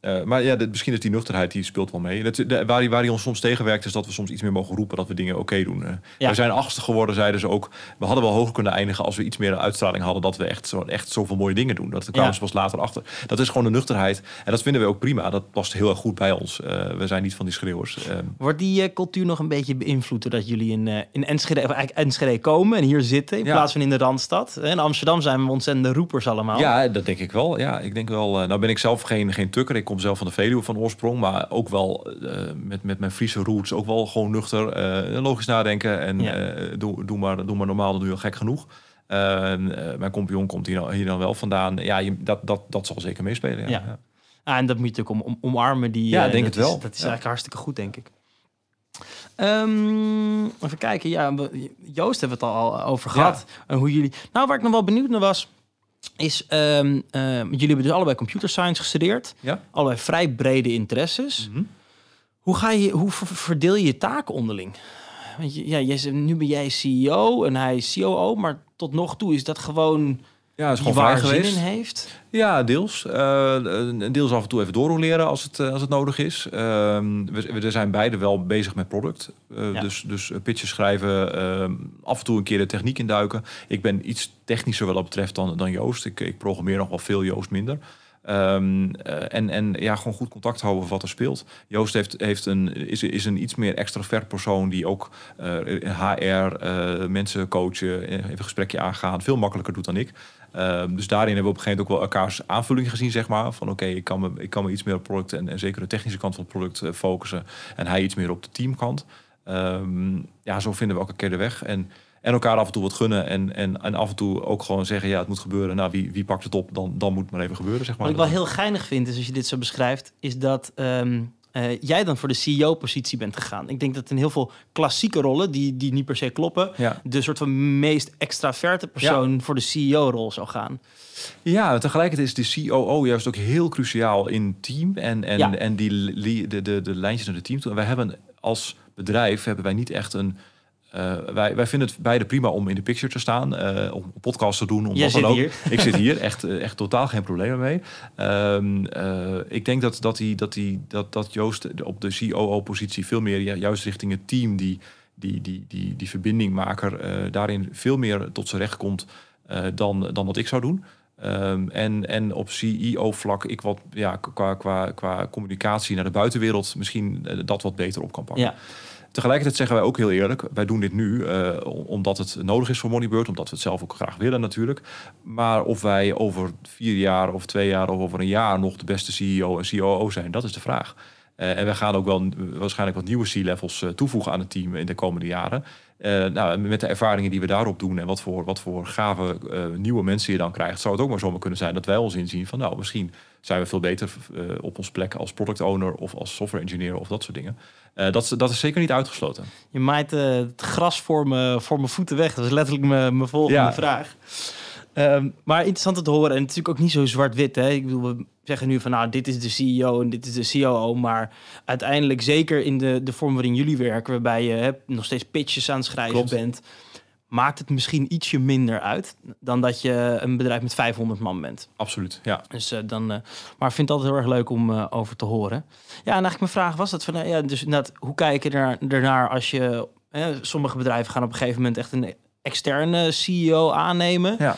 Speaker 2: Eh, maar ja, misschien is die nuchterheid die speelt wel mee. Dat, de, waar, hij, waar ons soms tegenwerkt, is dat we soms iets meer mogen roepen dat we dingen oké doen.
Speaker 1: Ja.
Speaker 2: We zijn achtste geworden, zeiden ze ook. We hadden wel hoger kunnen eindigen als we iets meer uitstraling hadden dat we echt, zo, echt zoveel mooie dingen doen. Dat kwamen
Speaker 1: Ja.
Speaker 2: ze pas later achter. Dat is gewoon de nuchterheid. En dat vinden we ook prima. Dat past heel erg goed bij ons. Eh, we zijn niet van die schreeuwers. Ehm,
Speaker 1: Wordt die eh, cultuur nog een beetje beïnvloed doordat jullie in, in Enschede, Enschede komen en hier zitten in
Speaker 2: Ja.
Speaker 1: plaats van in de Randstad? In Amsterdam zijn we ontzettende roepers allemaal.
Speaker 2: Ja, dat denk ik wel. Ja, ik denk wel. nou ben ik zelf geen, geen tukker. Ik kom zelf van de Veluwe van oorsprong, maar ook wel eh, met, met mijn Friese roots ook wel gewoon nuchter, eh, logisch nadenken en
Speaker 1: Ja.
Speaker 2: eh, doe, doe, maar, doe maar normaal, dan doe je al gek genoeg. Mijn compagnon komt hier, dan- hier dan wel vandaan. Ja, je, dat, dat, dat zal zeker meespelen. Ja.
Speaker 1: Ja. Ah, en dat moet je natuurlijk om, om, omarmen. Die,
Speaker 2: Ja, denk het wel.
Speaker 1: Dat is eigenlijk hartstikke goed, denk ik. Ehm, even kijken. Ja, Joost hebben we het al over gehad. En hoe jullie... Nou, waar ik nog wel benieuwd naar was... is... ehm, ehm, jullie hebben dus allebei computer science gestudeerd.
Speaker 2: Ja.
Speaker 1: Allebei vrij brede interesses.
Speaker 2: Mhm.
Speaker 1: Hoe, ga je, hoe ver- verdeel je je taken onderling? Want je, ja, jij, nu ben jij CEO en hij is COO, maar tot nog toe is dat gewoon
Speaker 2: Ja, is gewoon vrij
Speaker 1: waar
Speaker 2: geweest.
Speaker 1: in heeft.
Speaker 2: Ja, deels. Een deels af en toe even doorroleren als het, eh, als het nodig is. Ehm, we, we zijn beide wel bezig met product.
Speaker 1: Ja.
Speaker 2: Dus, dus pitches schrijven, ehm, af en toe een keer de techniek induiken. Ik ben iets technischer wat dat betreft dan, dan Joost. Ik, ik programmeer nog wel veel, Joost minder. Ehm, eh, en, en ja, gewoon goed contact houden over wat er speelt. Joost heeft, heeft een, is, is een iets meer extravert persoon die ook HR, mensen coachen, even een gesprekje aangaan, veel makkelijker doet dan ik. Ehm, dus daarin hebben we op een gegeven moment ook wel elkaars aanvulling gezien, zeg maar. Van oké, ik, kan me, ik kan me iets meer op product en, en zeker de technische kant van het product eh, focussen. En hij iets meer op de teamkant. Ehm, ja, zo vinden we elke keer de weg. En, en elkaar af en toe wat gunnen. En, en, en af en toe ook gewoon zeggen, ja, het moet gebeuren. Nou, wie, wie pakt het op, dan, dan moet het maar even gebeuren, zeg maar.
Speaker 1: Wat ik wel heel geinig vind, is als je dit zo beschrijft, is dat ehm, eh, jij dan voor de CEO-positie bent gegaan. Ik denk dat in heel veel klassieke rollen, die, die niet per se kloppen,
Speaker 2: Ja.
Speaker 1: de soort van meest extraverte persoon voor de CEO-rol zou gaan.
Speaker 2: Ja, tegelijkertijd is de COO juist ook heel cruciaal in team en, en,
Speaker 1: Ja.
Speaker 2: en die de, de, de lijntjes naar het team wij hebben als bedrijf hebben wij niet echt een. Eh, wij, wij vinden het beide prima om in de picture te staan, eh, om podcast te doen, om
Speaker 1: Jij
Speaker 2: wat dan ook.
Speaker 1: hier.
Speaker 2: Ik zit hier, echt, eh, echt totaal geen problemen mee. Ehm, eh, ik denk dat, dat, die, dat, die, dat, dat Joost op de COO-positie veel meer juist richting het team, die, die, die, die, die verbindingmaker, daarin veel meer tot zijn recht komt. dan, dan wat ik zou doen. Ehm, en, en op CEO-vlak ik wat ja, qua, qua, qua communicatie naar de buitenwereld misschien dat wat beter op kan pakken. Ja. Tegelijkertijd zeggen wij ook heel eerlijk, wij doen dit nu uh, omdat het nodig is voor Moneybird, omdat we het zelf ook graag willen natuurlijk. Maar of wij over vier jaar of twee jaar of over een jaar nog de beste CEO en COO zijn, dat is de vraag. Uh, en we gaan ook wel waarschijnlijk wat nieuwe C-levels toevoegen aan het team in de komende jaren. Nou, met de ervaringen die we daarop doen en wat voor, wat voor gave nieuwe mensen je dan krijgt, zou het ook maar zomaar kunnen zijn dat wij ons inzien van nou, misschien zijn we veel beter op ons plek als product owner of als software engineer of dat soort dingen. Uh, dat, dat is zeker niet uitgesloten.
Speaker 1: Je maait uh, het gras voor, me, voor mijn voeten weg. Dat is letterlijk mijn volgende ja. vraag. Um, maar interessant om te horen. En natuurlijk ook niet zo zwart-wit. Ik bedoel, we zeggen nu van nou, dit is de CEO en dit is de COO. Maar uiteindelijk, zeker in de, de vorm waarin jullie werken, waarbij je hè, nog steeds pitches aan het schrijven Klopt. bent maakt het misschien ietsje minder uit dan dat je een bedrijf met 500 man bent.
Speaker 2: Absoluut, ja.
Speaker 1: Dus uh, dan, uh, maar ik vind het altijd heel erg leuk om uh, over te horen. Ja, en eigenlijk mijn vraag was dat van, ja, dus net, hoe kijk je er, ernaar als je, sommige bedrijven gaan op een gegeven moment echt een externe CEO aannemen. Ja.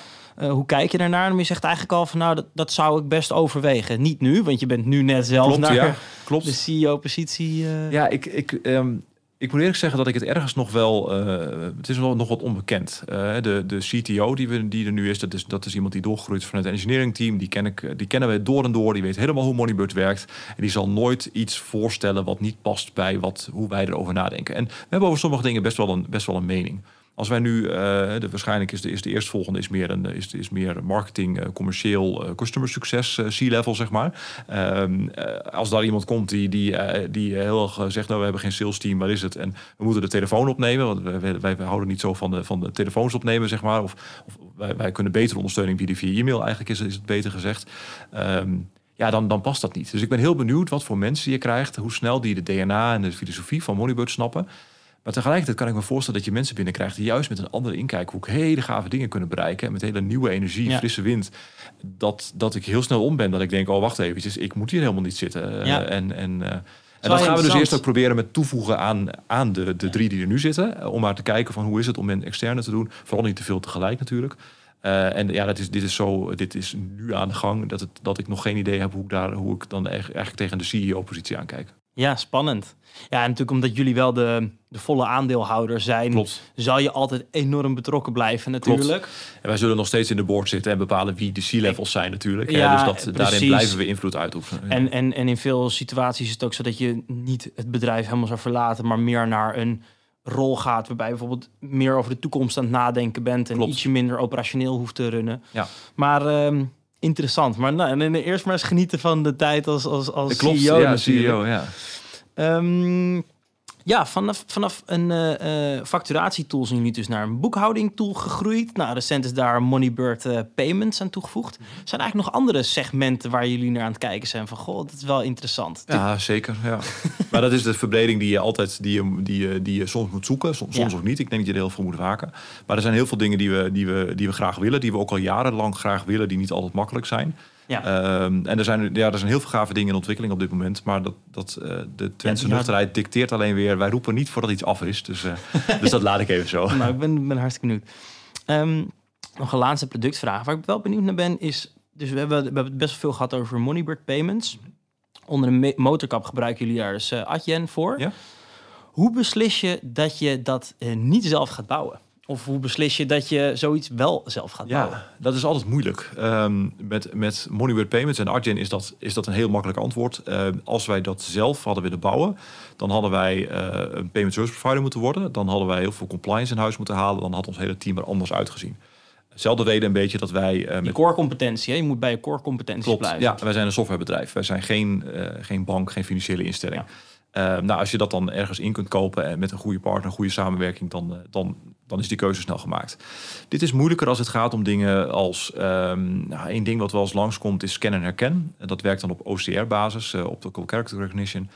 Speaker 1: hoe kijk je daarnaar? En je zegt eigenlijk al van nou, dat, dat zou ik best overwegen. Niet nu, want je bent nu net zelf klopt, naar ja, klopt. de CEO-positie.
Speaker 2: Ja, ik, ik, um, ik moet eerlijk zeggen dat ik het ergens nog wel. Uh, het is nog, wat onbekend. Uh, de, de CTO die, we, die er nu is dat, is, dat is iemand die doorgroeit van het engineering team. Die, ken ik, die kennen we door en door. Die weet helemaal hoe Moneybird werkt. En die zal nooit iets voorstellen wat niet past bij wat, hoe wij erover nadenken. En we hebben over sommige dingen best wel een, best wel een mening. Als wij nu, uh, de, waarschijnlijk is de, is de eerstvolgende is meer, een, is, is meer marketing, uh, commercieel, uh, customer succes, C-level, zeg maar. Um, als daar iemand komt die, die, die heel erg zegt, nou we hebben geen sales team, waar is het? En we moeten de telefoon opnemen, want wij, wij, houden niet zo van de, van de telefoons opnemen, zeg maar. Of, of wij, wij kunnen betere ondersteuning bieden via e-mail, eigenlijk is, is het beter gezegd. Um, ja, dan, dan past dat niet. Dus ik ben heel benieuwd wat voor mensen je krijgt, hoe snel die de DNA en de filosofie van Moneybird snappen. Maar tegelijkertijd kan ik me voorstellen dat je mensen binnenkrijgt die juist met een andere inkijkhoek hele gave dingen kunnen bereiken. En met hele nieuwe energie, frisse wind. Dat, dat ik heel snel om ben. Dat ik denk, oh wacht even, ik moet hier helemaal niet zitten. Ja. Uh, en, en, uh, en dat gaan we dus eerst ook proberen met toevoegen aan, aan de, de drie die er nu zitten. Om maar te kijken van hoe is het om een externe te doen. Vooral niet te veel tegelijk natuurlijk. Uh, en ja, dat is, dit is zo, dit is nu aan de gang dat, het, dat ik nog geen idee heb hoe ik, daar, hoe ik dan eigenlijk tegen de CEO-positie aankijk.
Speaker 1: Ja, spannend. Ja, en natuurlijk omdat jullie wel de, de volle aandeelhouder zijn, Klopt. zal je altijd enorm betrokken blijven natuurlijk.
Speaker 2: En wij zullen nog steeds in de board zitten en bepalen wie de C-levels zijn natuurlijk. Ja, dus dat, daarin blijven we invloed uitoefenen.
Speaker 1: En, en, en in veel situaties is het ook zo dat je niet het bedrijf helemaal zou verlaten, maar meer naar een rol gaat waarbij je bijvoorbeeld meer over de toekomst aan het nadenken bent en Klopt. ietsje minder operationeel hoeft te runnen. Ja. Maar ehm, interessant. Maar nou, en eerst maar eens genieten van de tijd als, als, als Klopt, CEO ja, CEO, ja. Um, ja, vanaf, vanaf een uh, facturatietool zijn jullie dus naar een boekhouding tool gegroeid. Nou, recent is daar Moneybird uh, Payments aan toegevoegd. Mhm. Zijn eigenlijk nog andere segmenten waar jullie naar aan het kijken zijn van, goh, dat is wel interessant.
Speaker 2: Ja, zeker. Ja. maar dat is de verbreding die je altijd, die je, die je, die je soms moet zoeken, soms, soms ook niet. Ik denk dat je er heel veel moet waken. Maar er zijn heel veel dingen die we, die, we, die we graag willen, die we ook al jarenlang graag willen, die niet altijd makkelijk zijn. Ja. Ehm, en er zijn, ja, er zijn heel veel gave dingen in ontwikkeling op dit moment. Maar dat, dat, uh, de Twentse ja, nuchterheid dicteert alleen weer... wij roepen niet voordat iets af is. Dus, uh, dus dat laat ik even zo.
Speaker 1: Nou, ik ben, ben hartstikke benieuwd. Um, nog een laatste productvraag. Waar ik wel benieuwd naar ben is... Dus we hebben, we hebben best veel gehad over Moneybird Payments. Onder een motorkap gebruiken jullie daar dus uh, Adyen voor. Ja? Hoe beslis je dat je dat niet zelf gaat bouwen? Of hoe beslis je dat je zoiets wel zelf gaat bouwen?
Speaker 2: Ja, dat is altijd moeilijk. Ehm, met, met Moneyword Payments en Argent is dat, is dat een heel makkelijk antwoord. Ehm, als wij dat zelf hadden willen bouwen, dan hadden wij uh, een payment service provider moeten worden. Dan hadden wij heel veel compliance in huis moeten halen. Dan had ons hele team er anders uitgezien. Zelfde reden een beetje dat wij...
Speaker 1: Uh, met... core competentie, je moet bij je core competentie blijven.
Speaker 2: Ja, wij zijn een softwarebedrijf. Wij zijn geen, uh, geen bank, geen financiële instelling. Ja. Nou, als je dat dan ergens in kunt kopen en met een goede partner, een goede samenwerking, dan, dan dan is die keuze snel gemaakt. Dit is moeilijker als het gaat om dingen als... Um, nou, één ding wat wel eens langskomt is scan en herken. En dat werkt dan op OCR-basis, eh, Optical Character Recognition.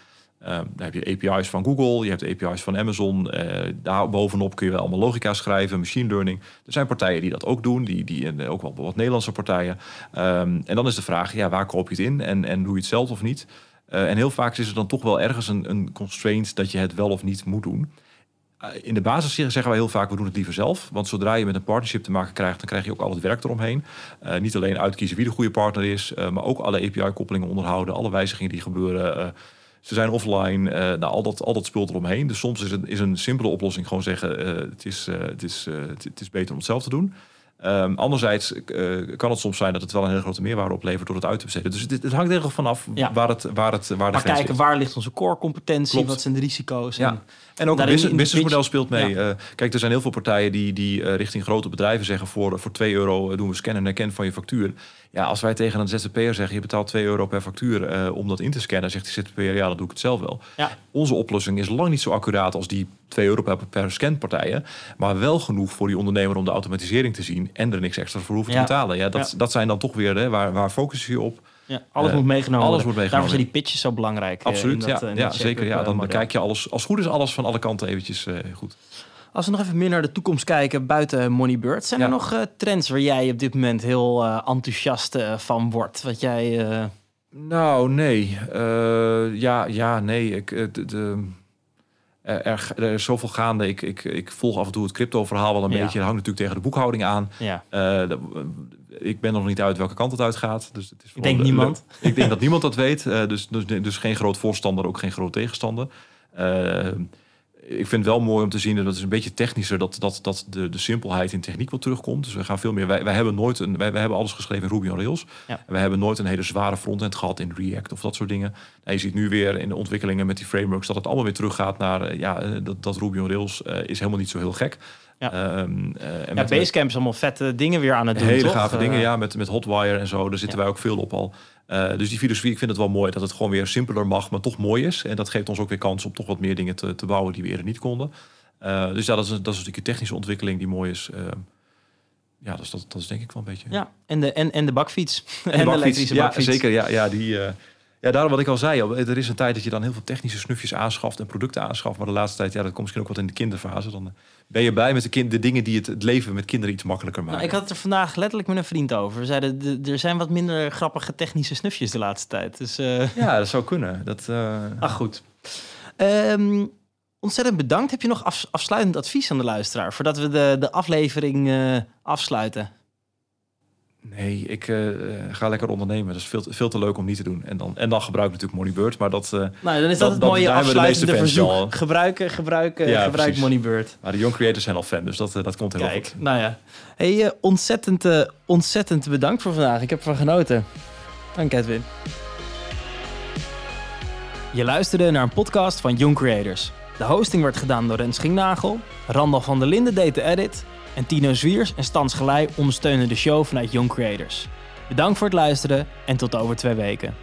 Speaker 2: Dan heb je API's van Google, je hebt API's van Amazon. Uh, daar bovenop kun je wel allemaal logica schrijven, machine learning. Er zijn partijen die dat ook doen, die, die, ook wel wat Nederlandse partijen. En dan is de vraag, ja, waar koop je het in en, en doe je het zelf of niet? Uh, en heel vaak is er dan toch wel ergens een, een constraint dat je het wel of niet moet doen in de basis zeggen wij heel vaak, we doen het liever zelf. Want zodra je met een partnership te maken krijgt, dan krijg je ook al het werk eromheen. Uh, niet alleen uitkiezen wie de goede partner is, maar ook alle API-koppelingen onderhouden, alle wijzigingen die gebeuren. Ze zijn offline, nou, al, dat, al dat speelt eromheen. Dus soms is, het, is een simpele oplossing gewoon zeggen, het, is, het, is, het is beter om het zelf te doen. Um, anderzijds uh, kan het soms zijn dat het wel een hele grote meerwaarde oplevert door het uit te besteden. Dus het, het hangt er vanaf ja. waar, het, waar, het, waar de
Speaker 1: maar kijken, waar ligt onze core competentie? Wat zijn de risico's?
Speaker 2: Ja. En, ook het business, businessmodel speelt mee. Ja. Uh, kijk, er zijn heel veel partijen die, die uh, richting grote bedrijven zeggen... voor, voor 2 euro doen we scannen en herkennen van je factuur. Ja, als wij tegen een ZZP'er zeggen... je betaalt 2 euro per factuur om dat in te scannen... zegt die ZZP'er, ja, dan doe ik het zelf wel. Ja. Onze oplossing is lang niet zo accuraat als die 2 euro per, per scanpartijen... maar wel genoeg voor die ondernemer om de automatisering te zien... en er niks extra voor hoeven te betalen. Ja, dat, dat zijn dan toch weer, hè, waar, waar focus je op...
Speaker 1: Ja, alles uh, moet meegenomen alles worden. Wordt meegenomen. Daarom zijn die pitches zo belangrijk.
Speaker 2: Absoluut, dat, ja, ja zeker. Ja, dan bekijk je alles, als goed is alles van alle kanten eventjes uh, goed.
Speaker 1: Als we nog even meer naar de toekomst kijken buiten Moneybird, zijn er nog uh, trends waar jij op dit moment heel enthousiast van wordt? Wat jij.
Speaker 2: Nou, nee. ja, ja, nee. Ik, de, de er, er, is zoveel gaande. Ik, ik, ik volg af en toe het crypto-verhaal wel een beetje. Dat hangt natuurlijk tegen de boekhouding aan. Ja. Dat, ik ben nog niet uit welke kant het uitgaat. Dus het is
Speaker 1: ik denk niemand.
Speaker 2: ik denk dat niemand dat weet. Uh, dus, dus, dus geen groot voorstander, ook geen groot tegenstander. Uh, ik vind het wel mooi om te zien, dat het is een beetje technischer, dat, dat, dat de, de simpelheid in techniek wel terugkomt. Dus we gaan veel meer. Wij, wij hebben nooit een. Wij, wij hebben alles geschreven in Ruby on Rails. Ja. En wij hebben nooit een hele zware frontend gehad in React of dat soort dingen. En je ziet nu weer in de ontwikkelingen met die frameworks dat het allemaal weer teruggaat naar eh, ja, eh, dat, dat Ruby on Rails uh, is helemaal niet zo heel gek.
Speaker 1: Ja, um, uh, en ja Basecamp is allemaal vette dingen weer aan het doen.
Speaker 2: Hele
Speaker 1: toch?
Speaker 2: gave dingen, ja, met, met Hotwire en zo. Daar zitten wij ook veel op al. Uh, dus die filosofie, ik vind het wel mooi dat het gewoon weer simpeler mag, maar toch mooi is. En dat geeft ons ook weer kans om toch wat meer dingen te, te bouwen die we eerder niet konden. Dus ja, dat is, dat is natuurlijk een technische ontwikkeling die mooi is. Uh, ja, dus dat, dat is denk ik wel een beetje.
Speaker 1: Ja, en de, en, en de bakfiets.
Speaker 2: En, de, elektrische bakfiets. Ja, zeker. Ja, ja, die, ja, daarom wat ik al zei, er is een tijd dat je dan heel veel technische snufjes aanschaft en producten aanschaft. Maar de laatste tijd, ja, dat komt misschien ook wat in de kinderfase. Dan ben je bij met de, kind, de dingen die het, het leven met kinderen iets makkelijker maken.
Speaker 1: Nou, ik had het er vandaag letterlijk met een vriend over. We zeiden, de, er zijn wat minder grappige technische snufjes de laatste tijd. Dus, uh...
Speaker 2: Ja, dat zou kunnen. Dat, uh...
Speaker 1: Ach, goed. Um, ontzettend bedankt. Heb je nog af, afsluitend advies aan de luisteraar... voordat we de, de aflevering uh, afsluiten?
Speaker 2: Nee, ik uh, ga lekker ondernemen. Dat is veel, veel te leuk om niet te doen. En dan, en dan gebruik ik natuurlijk Moneybird. Maar dat, uh,
Speaker 1: nou, dan is dat, dat het mooie afsluitende verzoek. Al. Gebruiken, gebruiken, ja, gebruik precies. Moneybird.
Speaker 2: Maar de young creators zijn al fan, dus dat, dat komt heel
Speaker 1: Kijk,
Speaker 2: goed.
Speaker 1: Nou ja, hey, ontzettend, ontzettend bedankt voor vandaag. Ik heb ervan genoten. Dank Edwin. Je luisterde naar een podcast van Young Creators. De hosting werd gedaan door Rens Schinknagel. Randall van der Linden deed de edit. En Tino Zwiers en Stans Gelei ondersteunen de show vanuit Young Creators. Bedankt voor het luisteren en tot over twee weken.